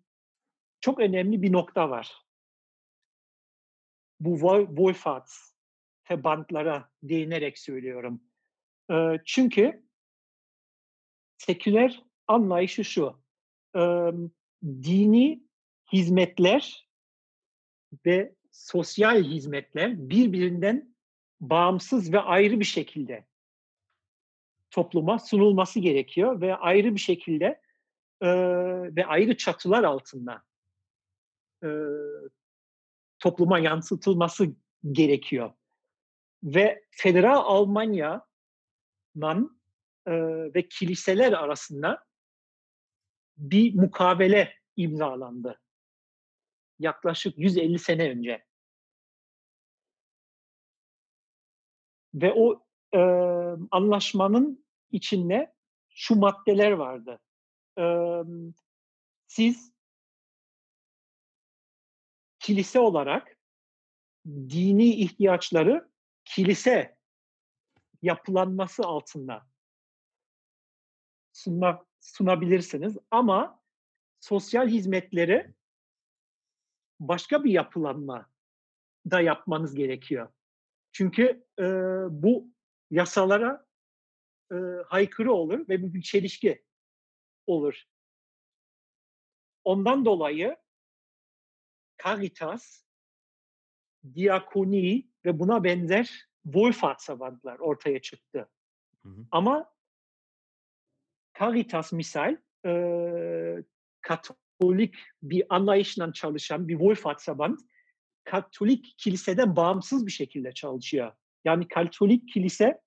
çok önemli bir nokta var. Bu Wohl Wohlfahrtsverbandlara değinerek söylüyorum. Eee, çünkü seküler anlayışı şu: Emm, dini hizmetler ve sosyal hizmetler birbirinden bağımsız ve ayrı bir şekilde topluma sunulması gerekiyor ve ayrı bir şekilde eee, ve ayrı çatılar altında eee, topluma yansıtılması gerekiyor. Ve Federal Almanya'nın eee, ve kiliseler arasında bir mukavele imzalandı. Yaklaşık 150 sene önce. Ve o, eee, anlaşmanın içinde şu maddeler vardı. Emm, siz kilise olarak dini ihtiyaçları kilise yapılanması altında sunmak sunabilirsiniz ama sosyal hizmetleri başka bir yapılanmada yapmanız gerekiyor. Çünkü, eee, bu yasalara, eee, aykırı olur ve bir çelişki olur. Ondan dolayı Caritas, Diakoni ve buna benzer Wohlfahrtsverbandlar ortaya çıktı. Hı hı. Ama Caritas misal, eee, Katolik bir anlayışla çalışan bir Wohlfahrtsverband, Katolik kiliseden bağımsız bir şekilde çalışıyor. Yani Katolik kilise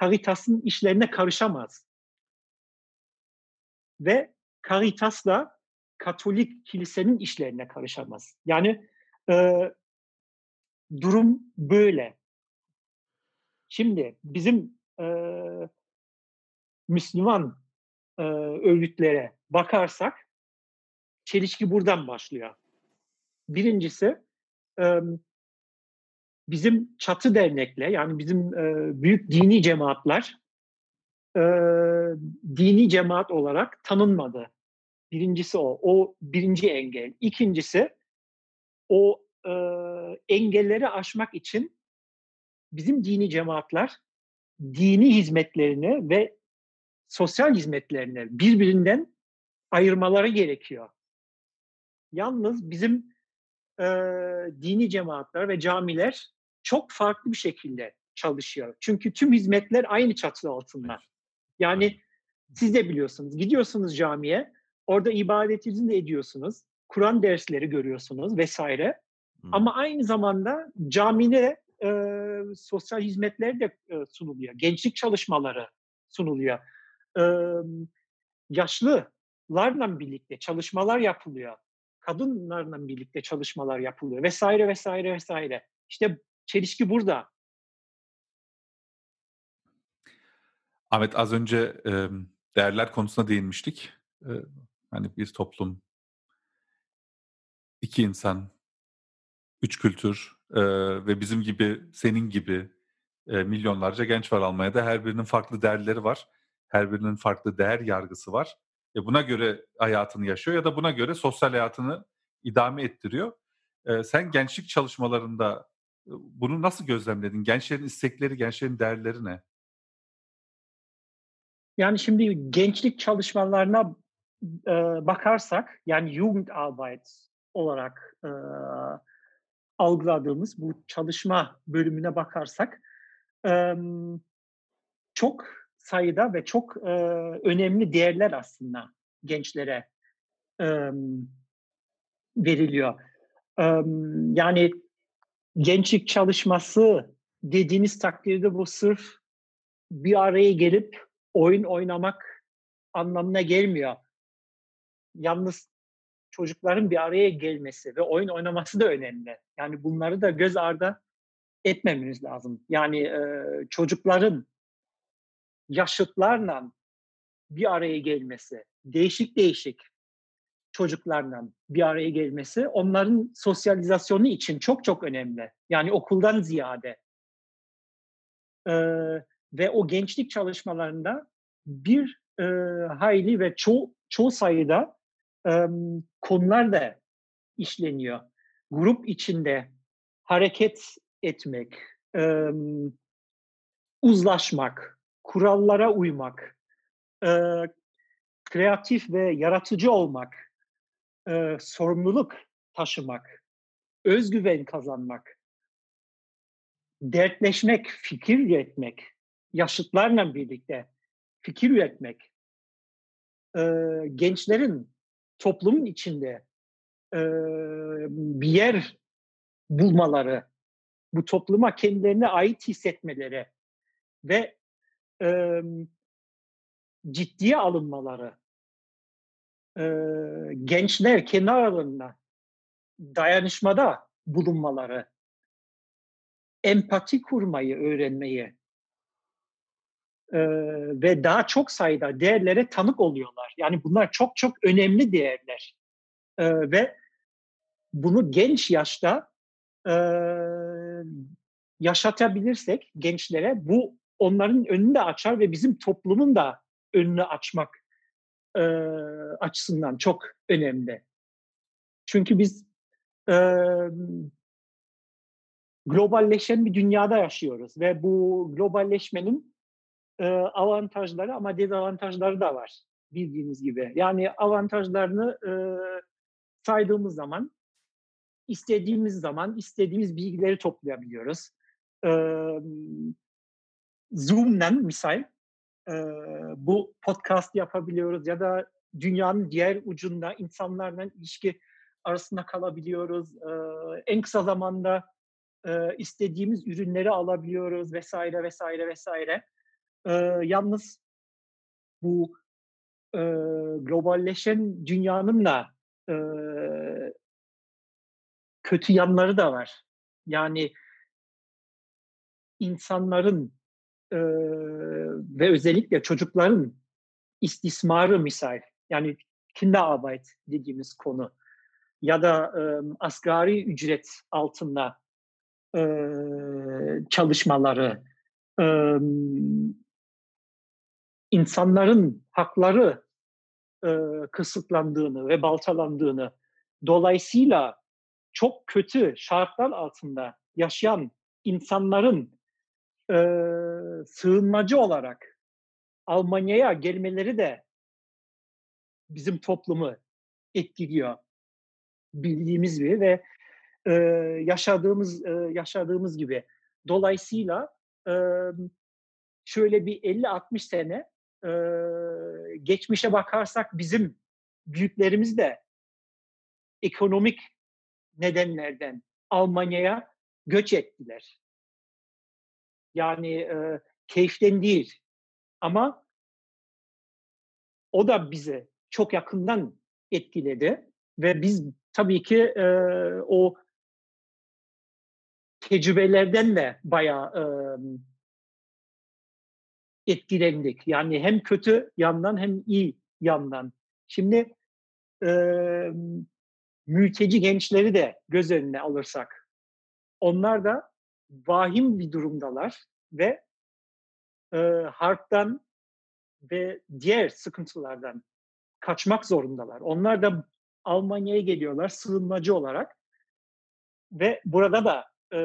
Caritas'ın işlerine karışamaz. Ve Caritas da Katolik kilisenin işlerine karışamaz. Yani, eee, durum böyle. Şimdi bizim, eee, Müslüman, eee, örgütlere bakarsak çelişki buradan başlıyor. Birincisi, emm, bizim çatı dernekle, yani bizim, eee, büyük dini cemaatler, eee, dini cemaat olarak tanınmadı. Birincisi o. O 1. engel. 2'ncisi o, eee, engelleri aşmak için bizim dini cemaatler dini hizmetlerini ve sosyal hizmetlerini birbirinden ayırmaları gerekiyor. Yalnız bizim, eee, dini cemaatler ve camiler çok farklı bir şekilde çalışıyor. Çünkü tüm hizmetler aynı çatı altında. Yani siz de biliyorsunuz, gidiyorsunuz camiye, orada ibadetinizi de ediyorsunuz, Kur'an dersleri görüyorsunuz. Hı. Ama aynı zamanda camide, eee, sosyal hizmetler de, eee, sunuluyor. Gençlik çalışmaları sunuluyor. Emm, yaşlılarla birlikte çalışmalar yapılıyor. Kadınlarla birlikte çalışmalar yapılıyor vs. vs. vs. İşte çelişki burada. Ahmet az önce, emm, değerler konusuna değinmiştik. Eee, hani bir toplum 2 insan, 3 kültür, eee, ve bizim gibi, senin gibi, eee, milyonlarca genç var Almanya'da. Her birinin farklı değerleri var. Her birinin farklı değer yargısı var. E buna göre hayatını yaşıyor ya da buna göre sosyal hayatını idame ettiriyor. E, sen gençlik çalışmalarında e, bunu nasıl gözlemledin? Gençlerin istekleri, gençlerin değerleri ne? Yani şimdi gençlik çalışmalarına e, bakarsak, yani Jugendarbeit olarak e, algıladığımız bu çalışma bölümüne bakarsak, e, çok sayıda ve çok e, önemli değerler aslında gençlere e, veriliyor. E, yani gençlik çalışması dediğiniz takdirde bu sırf bir araya gelip oyun oynamak anlamına gelmiyor. Yalnız çocukların bir araya gelmesi ve oyun oynaması da önemli. Yani bunları da göz ardı etmemiz lazım. Yani e, çocukların yaşıtlarla bir araya gelmesi, değişik değişik çocuklarla bir araya gelmesi onların sosyalizasyonu için çok çok önemli. Yani okuldan ziyade. Ee, ve o gençlik çalışmalarında bir e, hayli ve ço çoğu sayıda e, konular da işleniyor. Grup içinde hareket etmek, e, uzlaşmak, kurallara uymak, e, kreatif ve yaratıcı olmak, e, sorumluluk taşımak, özgüven kazanmak, dertleşmek, fikir üretmek, yaşıtlarla birlikte fikir üretmek, e, gençlerin toplumun içinde e, bir yer bulmaları, bu topluma kendilerine ait hissetmeleri ve e, ciddiye alınmaları, e, gençler kendi dayanışmada bulunmaları, empati kurmayı öğrenmeyi e, ve daha çok sayıda değerlere tanık oluyorlar. Yani bunlar çok çok önemli değerler. E, ve bunu genç yaşta e, yaşatabilirsek gençlere bu onların önünü de açar ve bizim toplumun da önünü açmak e, açısından çok önemli. Çünkü biz e, globalleşen bir dünyada yaşıyoruz ve bu globalleşmenin e, avantajları ama dezavantajları da var bildiğiniz gibi. Yani avantajlarını e, saydığımız zaman istediğimiz zaman istediğimiz bilgileri toplayabiliyoruz. E, Zoom'dan misal e, bu podcast yapabiliyoruz ya da dünyanın diğer ucunda insanlarla ilişki arasında kalabiliyoruz. E, en kısa zamanda e, istediğimiz ürünleri alabiliyoruz vesaire vesaire vesaire. E, yalnız bu e, globalleşen dünyanın da e, kötü yanları da var. Yani insanların e, ve özellikle çocukların istismarı misal yani Kinderarbeit dediğimiz konu ya da e, asgari ücret altında e, çalışmaları e, insanların hakları e, kısıtlandığını ve baltalandığını dolayısıyla çok kötü şartlar altında yaşayan insanların e, sığınmacı olarak Almanya'ya gelmeleri de bizim toplumu etkiliyor bildiğimiz gibi ve e, yaşadığımız e, yaşadığımız gibi. Dolayısıyla e, şöyle bir 50-60 sene e, geçmişe bakarsak bizim büyüklerimiz de ekonomik nedenlerden Almanya'ya göç ettiler. Yani e, keyiften değil. Ama o da bizi çok yakından etkiledi ve biz tabii ki e, o tecrübelerden de bayağı e, etkilendik. Yani hem kötü yandan hem iyi yandan. Şimdi e, mülteci gençleri de göz önüne alırsak onlar da vahim bir durumdalar ve e, harptan ve diğer sıkıntılardan kaçmak zorundalar. Onlar da Almanya'ya geliyorlar sığınmacı olarak ve burada da e,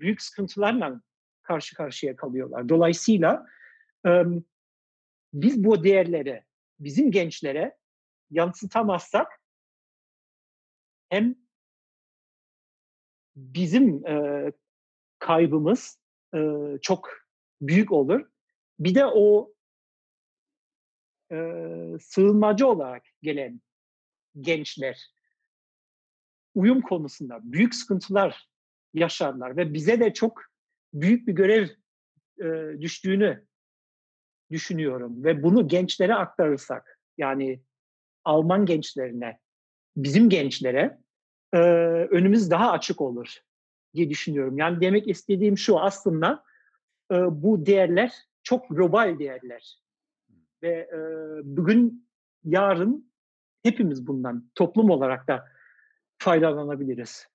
büyük sıkıntılarla karşı karşıya kalıyorlar. Dolayısıyla e, biz bu değerleri bizim gençlere yansıtamazsak hem bizim e, kaybımız e, çok büyük olur. Bir de o e, sığınmacı olarak gelen gençler uyum konusunda büyük sıkıntılar yaşarlar ve bize de çok büyük bir görev e, düştüğünü düşünüyorum ve bunu gençlere aktarırsak yani Alman gençlerine bizim gençlere e, önümüz daha açık olur diye düşünüyorum. Yani demek istediğim şu aslında e, bu değerler çok global değerler ve e, bugün yarın hepimiz bundan toplum olarak da faydalanabiliriz.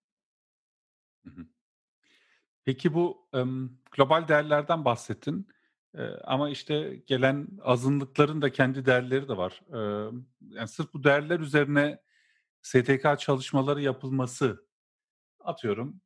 Peki bu um, global değerlerden bahsettin. Ee, ama işte gelen azınlıkların da kendi değerleri de var. Ee, yani sırf bu değerler üzerine STK çalışmaları yapılması atıyorum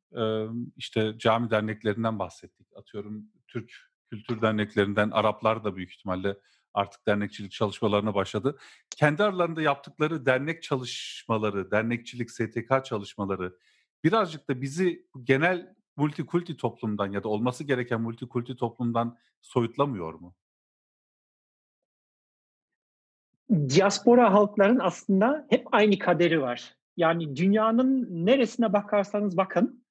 işte cami derneklerinden bahsettik. Atıyorum Türk kültür derneklerinden Araplar da büyük ihtimalle artık dernekçilik çalışmalarına başladı. Kendi aralarında yaptıkları dernek çalışmaları, dernekçilik, STK çalışmaları birazcık da bizi genel multikulti toplumdan ya da olması gereken multikulti toplumdan soyutlamıyor mu? Diaspora halkların aslında hep aynı kaderi var. Yani dünyanın neresine bakarsanız bakın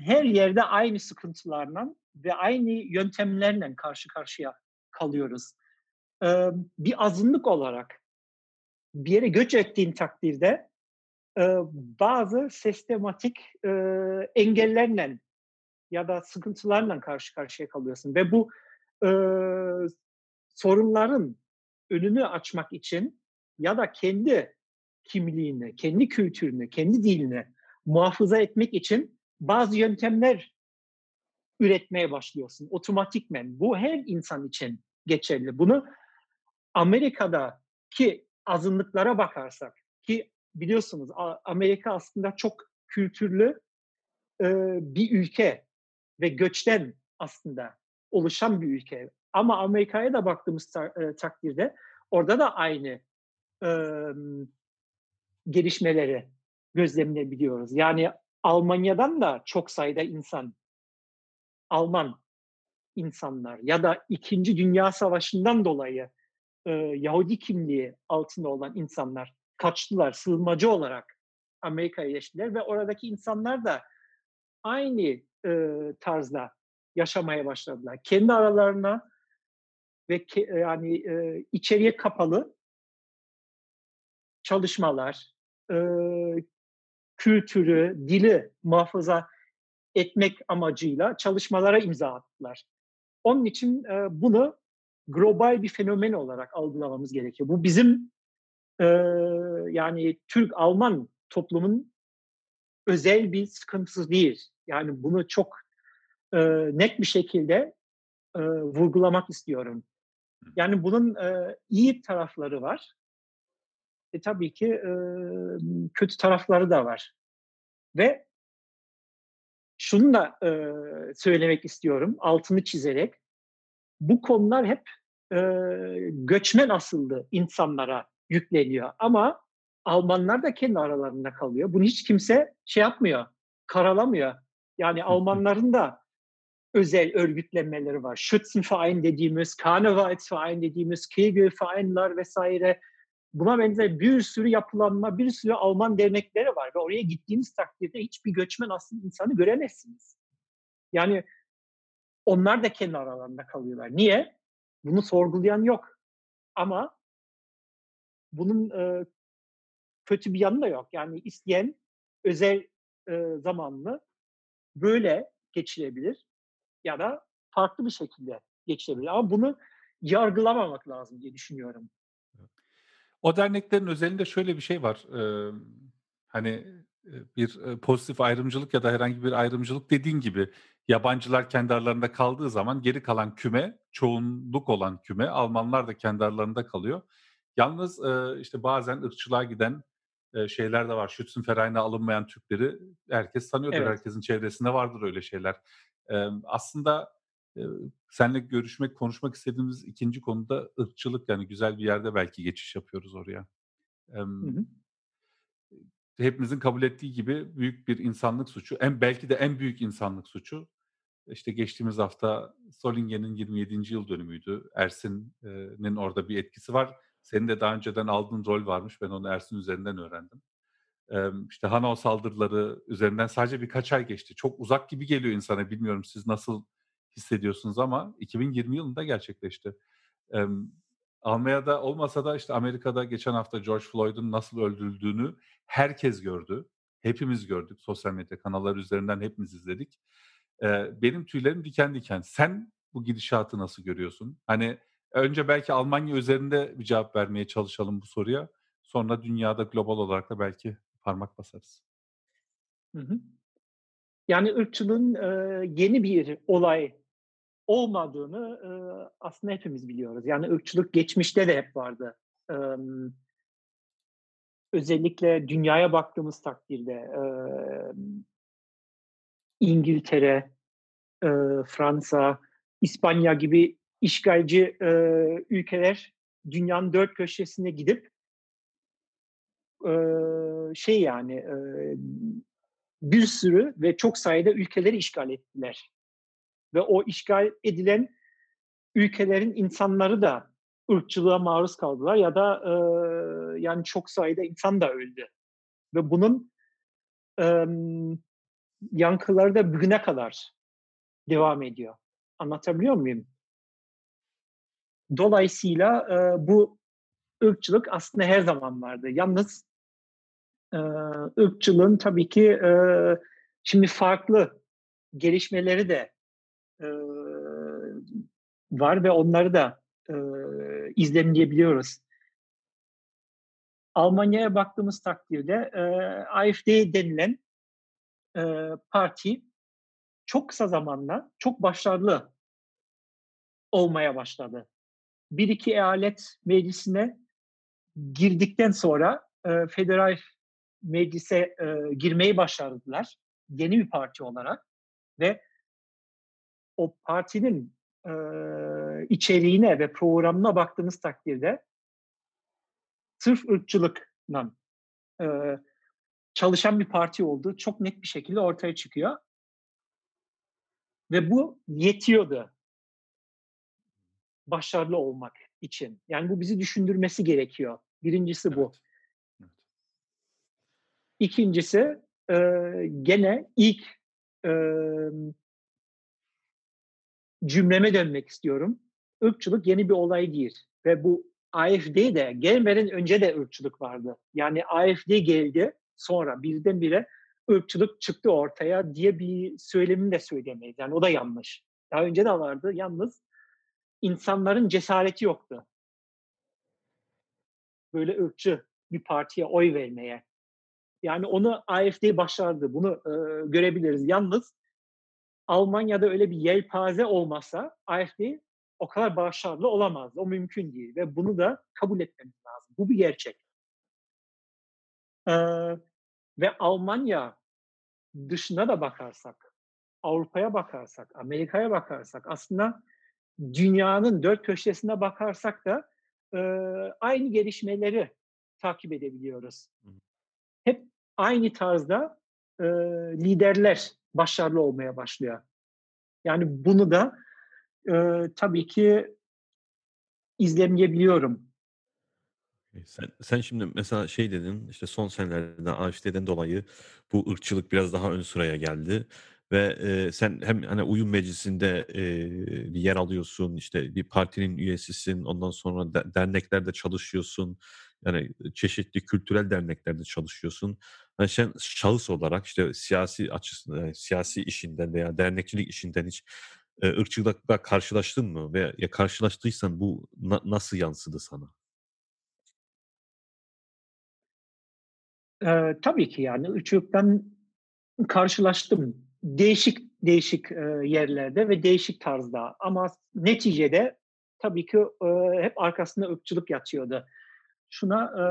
her yerde aynı sıkıntılarla ve aynı yöntemlerle karşı karşıya kalıyoruz. Bir azınlık olarak bir yere göç ettiğin takdirde bazı sistematik engellerle ya da sıkıntılarla karşı karşıya kalıyorsun ve bu sorunların önünü açmak için ya da kendi kimliğini, kendi kültürünü, kendi dilini muhafaza etmek için bazı yöntemler üretmeye başlıyorsun otomatikmen. Bu her insan için geçerli. Bunu Amerika'da ki azınlıklara bakarsak ki biliyorsunuz Amerika aslında çok kültürlü bir ülke ve göçten aslında oluşan bir ülke. Ama Amerika'ya da baktığımız takdirde orada da aynı gelişmeleri gözlemleyebiliyoruz. Yani Almanya'dan da çok sayıda insan, Alman insanlar ya da İkinci Dünya Savaşı'ndan dolayı e, Yahudi kimliği altında olan insanlar kaçtılar, sığınmacı olarak Amerika'ya geçtiler ve oradaki insanlar da aynı e, tarzda yaşamaya başladılar. Kendi aralarına ve ke, yani e, içeriye kapalı çalışmalar, e, kültürü, dili muhafaza etmek amacıyla çalışmalara imza attılar. Onun için e, bunu global bir fenomen olarak algılamamız gerekiyor. Bu bizim e, yani Türk-Alman toplumun özel bir sıkıntısı değil. Yani bunu çok e, net bir şekilde e, vurgulamak istiyorum. Yani bunun e, iyi tarafları var e, tabii ki e, kötü tarafları da var. Ve şunu da e, söylemek istiyorum, altını çizerek. Bu konular hep e, göçmen asıllı insanlara yükleniyor. Ama Almanlar da kendi aralarında kalıyor. Bunu hiç kimse şey yapmıyor, karalamıyor. Yani Almanların da özel örgütlenmeleri var. Schützenverein dediğimiz, Karnevalsverein dediğimiz, Kegelvereinler vesaire Buna benzer bir sürü yapılanma, bir sürü Alman dernekleri var ve oraya gittiğiniz takdirde hiçbir göçmen aslında insanı göremezsiniz. Yani onlar da kendi aralarında kalıyorlar. Niye? Bunu sorgulayan yok. Ama bunun e, kötü bir yanı da yok. Yani isteyen özel e, zamanlı böyle geçirebilir ya da farklı bir şekilde geçirebilir. Ama bunu yargılamamak lazım diye düşünüyorum. O derneklerin özelinde şöyle bir şey var. Eee, hani, bir, pozitif ayrımcılık ya da herhangi bir ayrımcılık dediğin gibi yabancılar kendi aralarında kaldığı zaman geri kalan küme, çoğunluk olan küme, Almanlar da kendi aralarında kalıyor. Yalnız e, işte bazen ırkçılığa giden e, şeyler de var. Schützenverein'e alınmayan Türkleri herkes tanıyordur. Evet. Herkesin çevresinde vardır öyle şeyler. E, aslında e, seninle görüşmek, konuşmak istediğimiz ikinci konuda ırkçılık. Yani güzel bir yerde belki geçiş yapıyoruz oraya. E, Hı hı. hepimizin kabul ettiği gibi büyük bir insanlık suçu. En belki de en büyük insanlık suçu. İşte geçtiğimiz hafta Solingen'in 27. yıl dönümüydü. Ersin'in orada bir etkisi var. Senin de daha önceden aldığın rol varmış. Ben onu Ersin üzerinden öğrendim. Ee, işte Hanau saldırıları üzerinden sadece birkaç ay geçti. Çok uzak gibi geliyor insana. Bilmiyorum siz nasıl hissediyorsunuz ama 2020 yılında gerçekleşti. Ee, Almanya'da olmasa da işte Amerika'da geçen hafta George Floyd'un nasıl öldürüldüğünü herkes gördü. Hepimiz gördük. Sosyal medya kanalları üzerinden hepimiz izledik. Ee, benim tüylerim diken diken. Sen bu gidişatı nasıl görüyorsun? Hani önce belki Almanya üzerinde bir cevap vermeye çalışalım bu soruya. Sonra dünyada global olarak da belki parmak basarız. Hı hı. Yani ırkçılığın e, yeni bir olay olmadığını e, aslında hepimiz biliyoruz. Yani ırkçılık geçmişte de hep vardı. E, özellikle dünyaya baktığımız takdirde e, İngiltere, e, Fransa, İspanya gibi işgalci e, ülkeler dünyanın dört köşesine gidip e, şey yani e, bir sürü ve çok sayıda ülkeleri işgal ettiler. Ve o işgal edilen ülkelerin insanları da ırkçılığa maruz kaldılar ya da e, yani çok sayıda insan da öldü. Ve bunun e, yankıları da bugüne kadar devam ediyor. Anlatabiliyor muyum? Dolayısıyla e, bu ırkçılık aslında her zaman vardı. Yalnız e, ırkçılığın tabii ki e, şimdi farklı gelişmeleri de e, var ve onları da e, izlemleyebiliyoruz. Almanya'ya baktığımız takdirde e, AfD denilen e, parti çok kısa zamanla çok başarılı olmaya başladı. Bir iki eyalet meclisine girdikten sonra e, federal meclise e, girmeyi başardılar. Yeni bir parti olarak ve o partinin e, içeriğine ve programına baktığınız takdirde sırf ırkçılıkla e, çalışan bir parti olduğu çok net bir şekilde ortaya çıkıyor. Ve bu yetiyordu başarılı olmak için. Yani bu bizi düşündürmesi gerekiyor. Birincisi bu. Evet. İkincisi e, gene ilk e, cümleme dönmek istiyorum. Irkçılık yeni bir olay değil. Ve bu AFD'de gelmeden önce de ırkçılık vardı. Yani AFD geldi sonra birdenbire ırkçılık çıktı ortaya diye bir söylemini de söylemeyiz. Yani o da yanlış. Daha önce de vardı. Yalnız insanların cesareti yoktu. Böyle ırkçı bir partiye oy vermeye. Yani onu AFD başardı. Bunu e, görebiliriz. Yalnız Almanya'da öyle bir yelpaze olmasa AFD o kadar başarılı olamaz. O mümkün değil ve bunu da kabul etmemiz lazım. Bu bir gerçek. Ee, ve Almanya dışına da bakarsak, Avrupa'ya bakarsak, Amerika'ya bakarsak aslında dünyanın dört köşesine bakarsak da e, aynı gelişmeleri takip edebiliyoruz. Hep aynı tarzda e, liderler başarılı olmaya başlıyor. Yani bunu da e, tabii ki izlemeyebiliyorum. Sen, sen şimdi mesela şey dedin işte son senelerde AfD'den dolayı bu ırkçılık biraz daha ön sıraya geldi ve e, sen hem hani uyum meclisinde e, bir yer alıyorsun işte bir partinin üyesisin ondan sonra de, derneklerde çalışıyorsun yani çeşitli kültürel derneklerde çalışıyorsun. Yani sen şahıs olarak işte siyasi açısından siyasi işinden veya dernekçilik işinden hiç e, ırkçılıkla karşılaştın mı ve ya karşılaştıysan bu na, nasıl yansıdı sana? Ee, tabii ki yani ırkçılıktan karşılaştım. değişik değişik e, yerlerde ve değişik tarzda ama neticede tabii ki e, hep arkasında ırkçılık yatıyordu. Şuna e,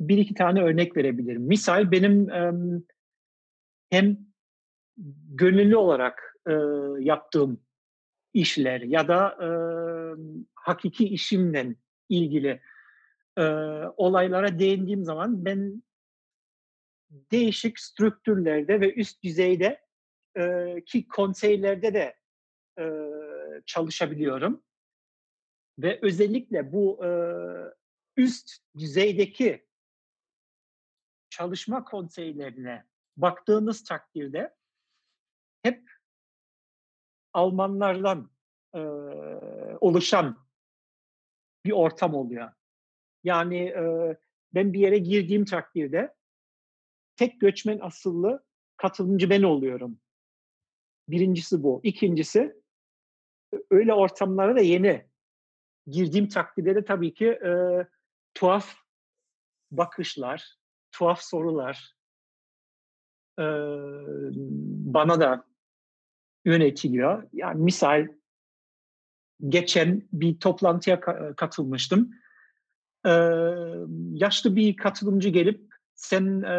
bir iki tane örnek verebilirim. Misal benim e, hem gönüllü olarak e, yaptığım işler ya da e, hakiki işimle ilgili e, olaylara değindiğim zaman ben değişik strüktürlerde ve üst düzeyde e, ki konseylerde de e, çalışabiliyorum. Ve özellikle bu e, üst düzeydeki çalışma konseylerine baktığınız takdirde hep Almanlardan e, oluşan bir ortam oluyor. Yani e, ben bir yere girdiğim takdirde tek göçmen asıllı katılımcı ben oluyorum. Birincisi bu. İkincisi öyle ortamlara da yeni girdiğim takdirde de tabii ki e, tuhaf bakışlar, tuhaf sorular e, bana da yönetiliyor. Yani misal geçen bir toplantıya katılmıştım. Ee, yaşlı bir katılımcı gelip sen e,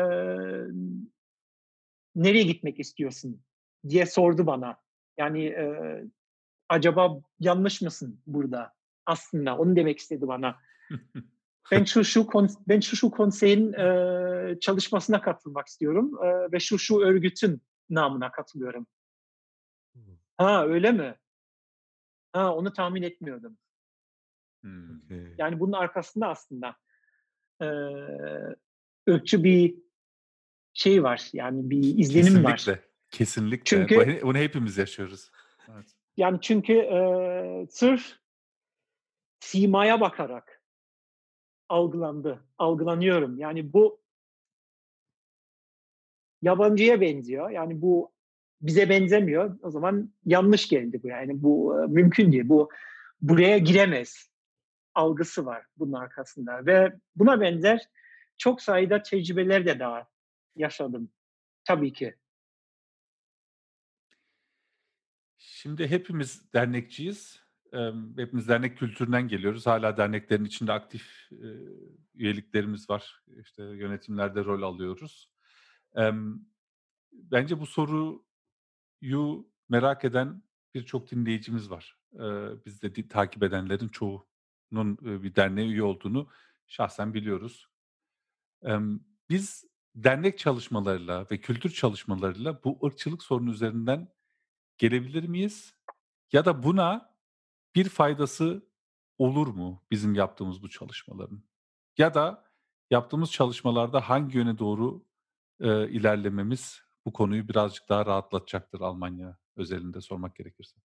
nereye gitmek istiyorsun diye sordu bana. Yani e, acaba yanlış mısın burada? Aslında onu demek istedi bana. [LAUGHS] ben şu şu ben şu şu konseyin e, çalışmasına katılmak istiyorum e, ve şu şu örgütün namına katılıyorum. Ha öyle mi? Ha onu tahmin etmiyordum. Hmm. Okay. Yani bunun arkasında aslında e, ırkçı bir şey var. Yani bir izlenim var. Kesinlikle. Kesinlikle. Çünkü- bunu hepimiz yaşıyoruz. Evet. Yani çünkü e, sırf simaya bakarak algılandı, algılanıyorum. Yani bu yabancıya benziyor. Yani bu bize benzemiyor. O zaman yanlış geldi bu. Yani bu e, mümkün değil. Bu buraya giremez algısı var bunun arkasında ve buna benzer çok sayıda tecrübeler de daha yaşadım. Tabii ki. Şimdi hepimiz dernekçiyiz. Hepimiz dernek kültüründen geliyoruz. Hala derneklerin içinde aktif üyeliklerimiz var. İşte yönetimlerde rol alıyoruz. Bence bu soruyu merak eden birçok dinleyicimiz var. Biz de takip edenlerin çoğunun bir derneğe üye olduğunu şahsen biliyoruz. Biz dernek çalışmalarıyla ve kültür çalışmalarıyla bu ırkçılık sorunu üzerinden gelebilir miyiz? Ya da buna bir faydası olur mu bizim yaptığımız bu çalışmaların? Ya da yaptığımız çalışmalarda hangi yöne doğru e, ilerlememiz bu konuyu birazcık daha rahatlatacaktır Almanya özelinde sormak gerekirse.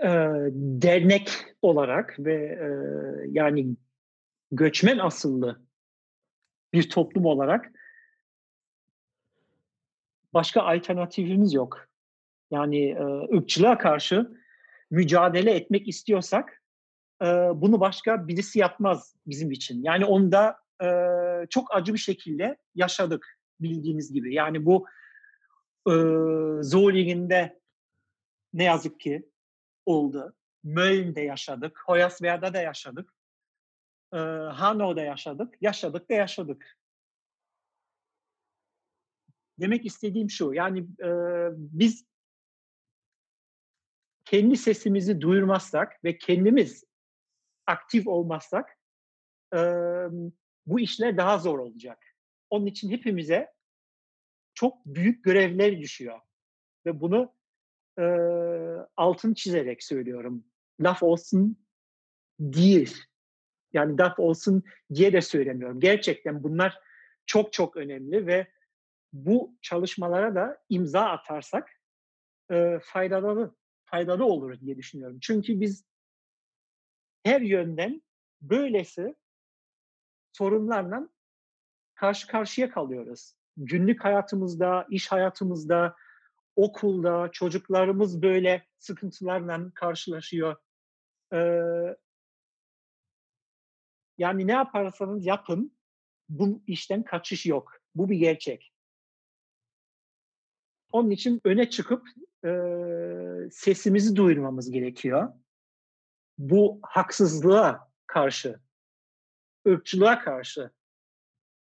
e, dernek olarak ve e, yani göçmen asıllı bir toplum olarak başka alternatifimiz yok. Yani e, ırkçılığa karşı mücadele etmek istiyorsak e, bunu başka birisi yapmaz bizim için. Yani onu da e, çok acı bir şekilde yaşadık bildiğiniz gibi. Yani bu e, Zolling'inde ne yazık ki oldu. Mölln'de yaşadık, Hoyerswerda da yaşadık, e, Hanau'da yaşadık, yaşadık da yaşadık. Demek istediğim şu, yani e, biz kendi sesimizi duyurmazsak ve kendimiz aktif olmazsak e, bu işler daha zor olacak. Onun için hepimize çok büyük görevler düşüyor. Ve bunu e, altın çizerek söylüyorum. Laf olsun değil. Yani laf olsun diye de söylemiyorum. Gerçekten bunlar çok çok önemli ve bu çalışmalara da imza atarsak e, faydalı faydalı olur diye düşünüyorum. Çünkü biz her yönden böylesi sorunlarla karşı karşıya kalıyoruz. Günlük hayatımızda, iş hayatımızda, okulda çocuklarımız böyle sıkıntılarla karşılaşıyor. Ee, yani ne yaparsanız yapın bu işten kaçış yok. Bu bir gerçek. Onun için öne çıkıp e, sesimizi duyurmamız gerekiyor. Bu haksızlığa karşı, ırkçılığa karşı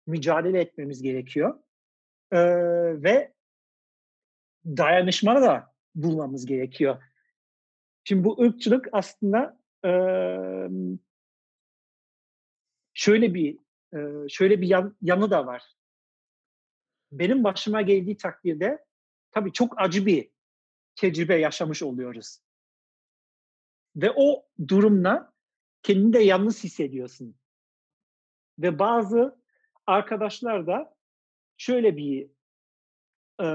mücadele etmemiz gerekiyor. E, ve dayanışma da bulmamız gerekiyor. Şimdi bu ırkçılık aslında e, şöyle bir e, şöyle bir yan, yanı da var. Benim başıma geldiği takdirde tabii çok acı bir tecrübe yaşamış oluyoruz. Ve o durumla kendini de yalnız hissediyorsun. Ve bazı arkadaşlar da şöyle bir e,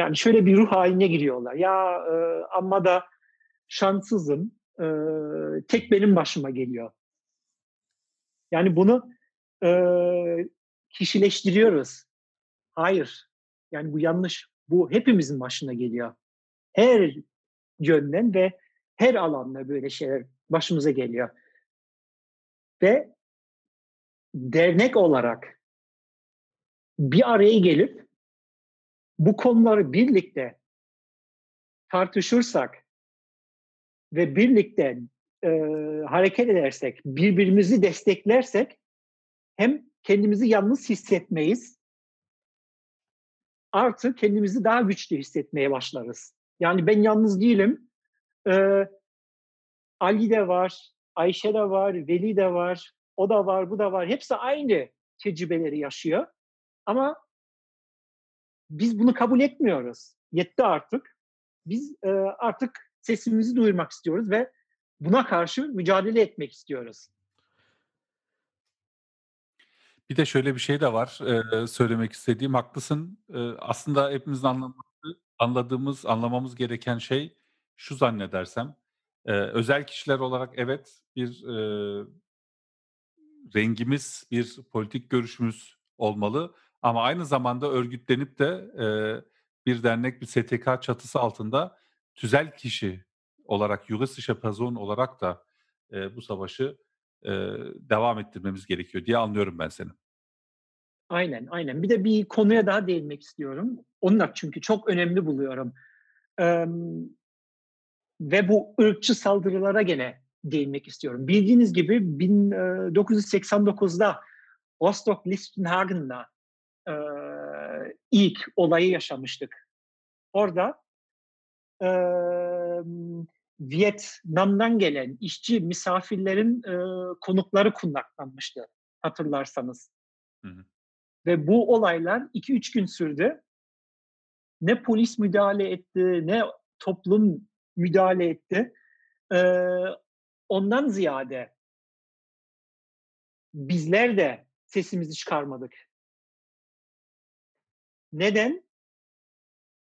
yani şöyle bir ruh haline giriyorlar. Ya e, ama da şanssızım. E, tek benim başıma geliyor. Yani bunu e, kişileştiriyoruz. Hayır. Yani bu yanlış. Bu hepimizin başına geliyor. Her yönden ve her alanda böyle şeyler başımıza geliyor. Ve dernek olarak bir araya gelip bu konuları birlikte tartışırsak ve birlikte e, hareket edersek, birbirimizi desteklersek hem kendimizi yalnız hissetmeyiz artı kendimizi daha güçlü hissetmeye başlarız. Yani ben yalnız değilim. Ee, Ali de var, Ayşe de var, Veli de var, o da var, bu da var. Hepsi aynı tecrübeleri yaşıyor. Ama biz bunu kabul etmiyoruz. Yetti artık. Biz e, artık sesimizi duyurmak istiyoruz ve buna karşı mücadele etmek istiyoruz. Bir de şöyle bir şey de var e, söylemek istediğim. Haklısın. E, aslında hepimizin anlaması, anladığımız, anlamamız gereken şey şu zannedersem. E, özel kişiler olarak evet bir e, rengimiz, bir politik görüşümüz olmalı. Ama aynı zamanda örgütlenip de e, bir dernek, bir STK çatısı altında tüzel kişi olarak, Yugoslavya Pazon olarak da e, bu savaşı e, devam ettirmemiz gerekiyor diye anlıyorum ben seni. Aynen, aynen. Bir de bir konuya daha değinmek istiyorum. Onunla çünkü çok önemli buluyorum. Ee, ve bu ırkçı saldırılara gene değinmek istiyorum. Bildiğiniz gibi 1989'da Rostock Lichtenhagen'da e, ilk olayı yaşamıştık. Orada e, Vietnam'dan gelen işçi misafirlerin e, konukları kundaklanmıştı hatırlarsanız. Hı hı. Ve bu olaylar 2-3 gün sürdü. Ne polis müdahale etti, ne toplum müdahale etti. Ee, ondan ziyade bizler de sesimizi çıkarmadık. Neden?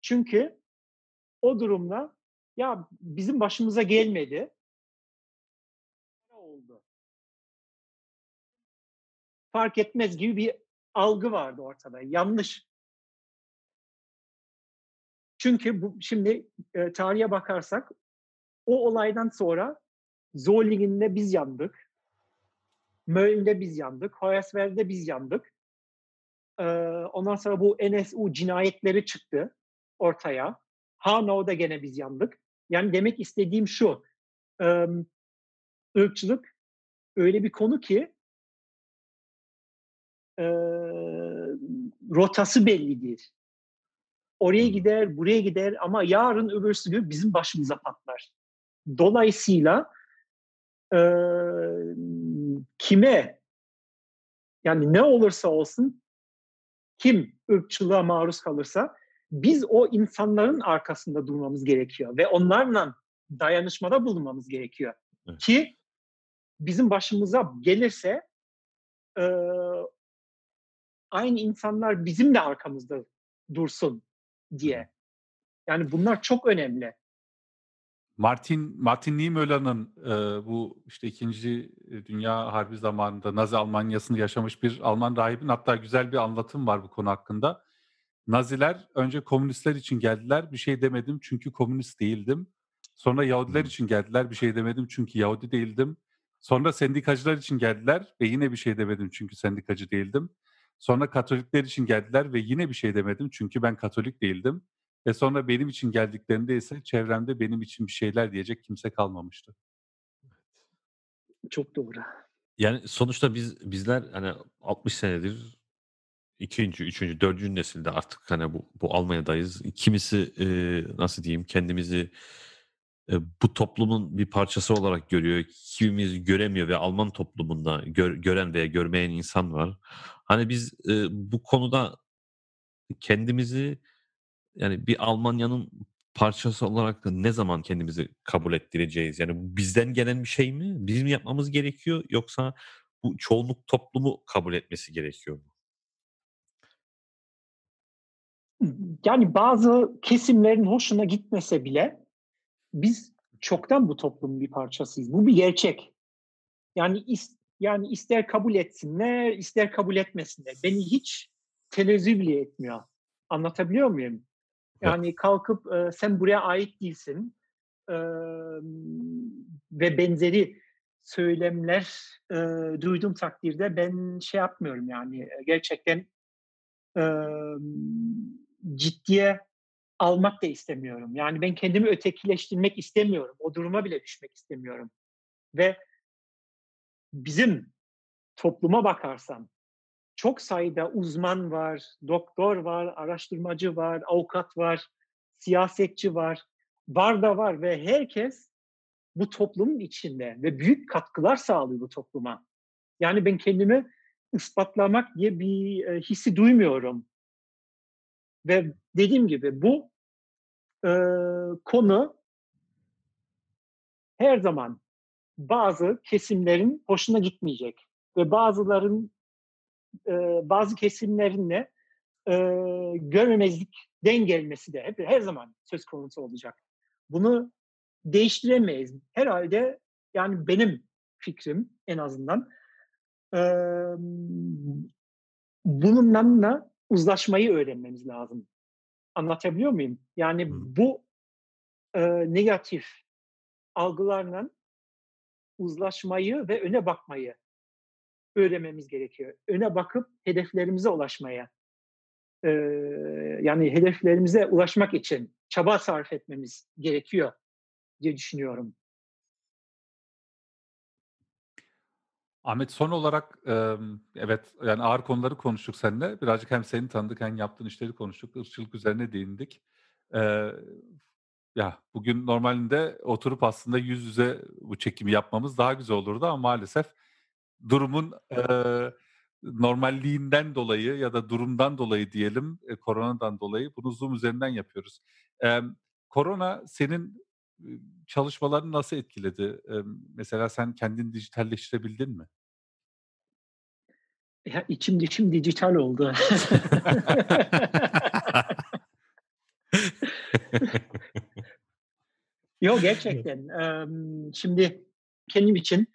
Çünkü o durumda ya bizim başımıza gelmedi. oldu. Fark etmez gibi bir algı vardı ortada. Yanlış. Çünkü bu şimdi e, tarihe bakarsak o olaydan sonra Zollingen'de biz yandık. Mölln'de biz yandık. Hoyerswerde'de biz yandık. Ee, ondan sonra bu NSU cinayetleri çıktı ortaya. Hanau'da gene biz yandık. Yani demek istediğim şu. Irkçılık öyle bir konu ki rotası bellidir. Oraya gider, buraya gider ama yarın öbürsü gün bizim başımıza patlar. Dolayısıyla e, kime yani ne olursa olsun kim ırkçılığa maruz kalırsa biz o insanların arkasında durmamız gerekiyor ve onlarla dayanışmada bulunmamız gerekiyor. Evet. Ki bizim başımıza gelirse e, aynı insanlar bizim de arkamızda dursun diye. Yani bunlar çok önemli. Martin Martin Niemöller'ın e, bu işte ikinci Dünya Harbi zamanında Nazi Almanyası'nı yaşamış bir Alman rahibin hatta güzel bir anlatım var bu konu hakkında. Naziler önce komünistler için geldiler bir şey demedim çünkü komünist değildim. Sonra Yahudiler için geldiler bir şey demedim çünkü Yahudi değildim. Sonra sendikacılar için geldiler ve yine bir şey demedim çünkü sendikacı değildim. Sonra Katolikler için geldiler ve yine bir şey demedim çünkü ben Katolik değildim. Ve sonra benim için geldiklerinde ise çevremde benim için bir şeyler diyecek kimse kalmamıştı. Çok doğru. Yani sonuçta biz bizler hani 60 senedir ikinci, üçüncü, dördüncü nesilde artık hani bu, bu Almanya'dayız. Kimisi e, nasıl diyeyim kendimizi e, bu toplumun bir parçası olarak görüyor. Kimimiz göremiyor ve Alman toplumunda gör- gören veya görmeyen insan var. Hani biz e, bu konuda kendimizi yani bir Almanya'nın parçası olarak ne zaman kendimizi kabul ettireceğiz? Yani bizden gelen bir şey mi? Bizim yapmamız gerekiyor yoksa bu çoğunluk toplumu kabul etmesi gerekiyor mu? Yani bazı kesimlerin hoşuna gitmese bile biz çoktan bu toplumun bir parçasıyız. Bu bir gerçek. Yani is, yani ister kabul etsinler, ister kabul etmesinler. Beni hiç tenezzül bile etmiyor. Anlatabiliyor muyum? Yani kalkıp e, sen buraya ait değilsin e, ve benzeri söylemler e, duyduğum takdirde ben şey yapmıyorum yani gerçekten e, ciddiye almak da istemiyorum. Yani ben kendimi ötekileştirmek istemiyorum. O duruma bile düşmek istemiyorum. Ve bizim topluma bakarsan çok sayıda uzman var, doktor var, araştırmacı var, avukat var, siyasetçi var. Var da var ve herkes bu toplumun içinde ve büyük katkılar sağlıyor bu topluma. Yani ben kendimi ispatlamak diye bir e, hissi duymuyorum. Ve dediğim gibi bu e, konu her zaman bazı kesimlerin hoşuna gitmeyecek ve bazıların e, bazı kesimlerinle e, görmemezlikten gelmesi de hep her zaman söz konusu olacak. Bunu değiştiremeyiz. Herhalde yani benim fikrim en azından e, bununla uzlaşmayı öğrenmemiz lazım. Anlatabiliyor muyum? Yani bu e, negatif algılarla uzlaşmayı ve öne bakmayı öğrenmemiz gerekiyor. Öne bakıp hedeflerimize ulaşmaya, e, yani hedeflerimize ulaşmak için çaba sarf etmemiz gerekiyor diye düşünüyorum. Ahmet son olarak evet yani ağır konuları konuştuk seninle. Birazcık hem seni tanıdık hem yaptığın işleri konuştuk. Irkçılık üzerine değindik. Ya bugün normalinde oturup aslında yüz yüze bu çekimi yapmamız daha güzel olurdu ama maalesef durumun normalliğinden dolayı ya da durumdan dolayı diyelim, e, koronadan dolayı bunu Zoom üzerinden yapıyoruz. Korona senin çalışmalarını nasıl etkiledi? Mesela sen kendini dijitalleştirebildin mi? Ya içim dışım dijital oldu. [LAUGHS] Yok gerçekten. Şimdi kendim için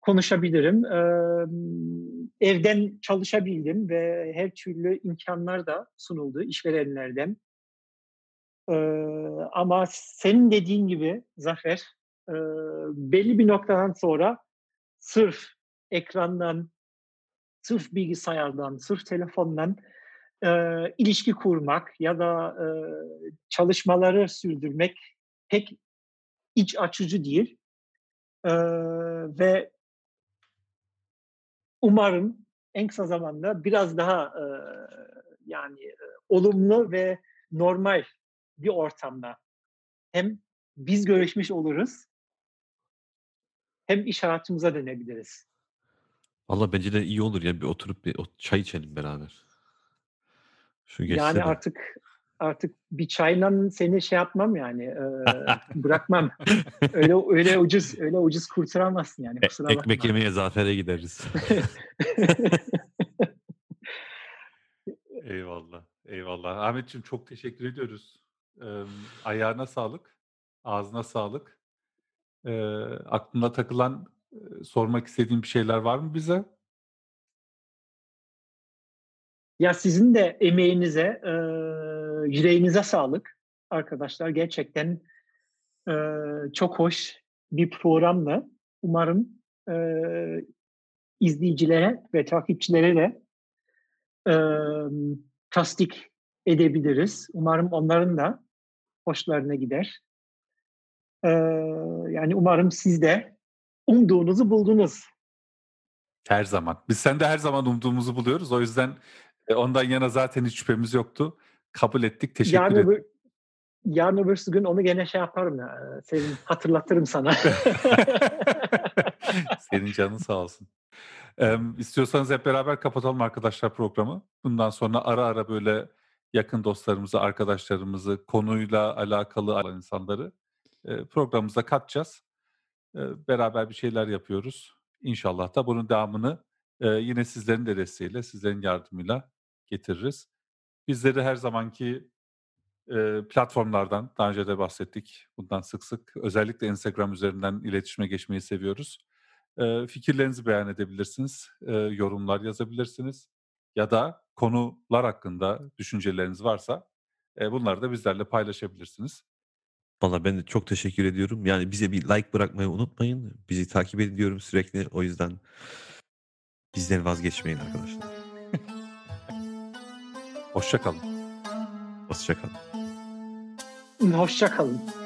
konuşabilirim. Evden çalışabildim ve her türlü imkanlar da sunuldu işverenlerden. Ee, Ama senin dediğin gibi Zafer, e, belli bir noktadan sonra sırf ekrandan, sırf bilgisayardan, sırf telefondan e, ilişki kurmak ya da e, çalışmaları sürdürmek pek iç açıcı değil. E, ve umarım en kısa zamanda biraz daha e, yani e, olumlu ve normal bir ortamda hem biz görüşmüş oluruz hem iş hayatımıza dönebiliriz. Valla bence de iyi olur ya bir oturup bir o- çay içelim beraber. Şu geçse yani de. artık artık bir çayla seni şey yapmam yani e, [LAUGHS] bırakmam. öyle öyle ucuz öyle ucuz kurtaramazsın yani E- kusura ekmek bakma. yemeye Zafer'e gideriz. [LAUGHS] Eyvallah, eyvallah. Ahmetciğim çok teşekkür ediyoruz. Ayağına sağlık, ağzına sağlık. Eee aklına takılan, eee, sormak istediğin bir şeyler var mı bize? Ya sizin de emeğinize, e, yüreğinize sağlık arkadaşlar. Gerçekten e, çok hoş bir programla. Umarım e, izleyicilere ve takipçilere de e, tasdik edebiliriz. Umarım onların da hoşlarına gider. E, yani umarım siz de umduğunuzu buldunuz. Her zaman. Biz sende her zaman umduğumuzu buluyoruz. O yüzden e, ondan yana zaten hiç şüphemiz yoktu. Kabul ettik. Teşekkür yarın ederim. öbür, yarın öbürsü gün onu gene şey yaparım ya. Senin hatırlatırım sana. [LAUGHS] Senin canın sağ olsun. Ee, istiyorsanız hep beraber kapatalım arkadaşlar programı. Bundan sonra ara ara böyle yakın dostlarımızı, arkadaşlarımızı, konuyla alakalı olan insanları programımıza katacağız. Beraber bir şeyler yapıyoruz. İnşallah da bunun devamını yine sizlerin de desteğiyle, sizlerin yardımıyla getiririz. Bizleri her zamanki platformlardan, daha önce de bahsettik bundan sık sık, özellikle Instagram üzerinden iletişime geçmeyi seviyoruz. Fikirlerinizi beyan edebilirsiniz, yorumlar yazabilirsiniz ya da konular hakkında düşünceleriniz varsa e, bunları da bizlerle paylaşabilirsiniz. Valla ben de çok teşekkür ediyorum. Yani bize bir like bırakmayı unutmayın. Bizi takip edin diyorum sürekli. O yüzden bizden vazgeçmeyin arkadaşlar. Hoşçakalın. Hoşçakalın. Hoşça kalın.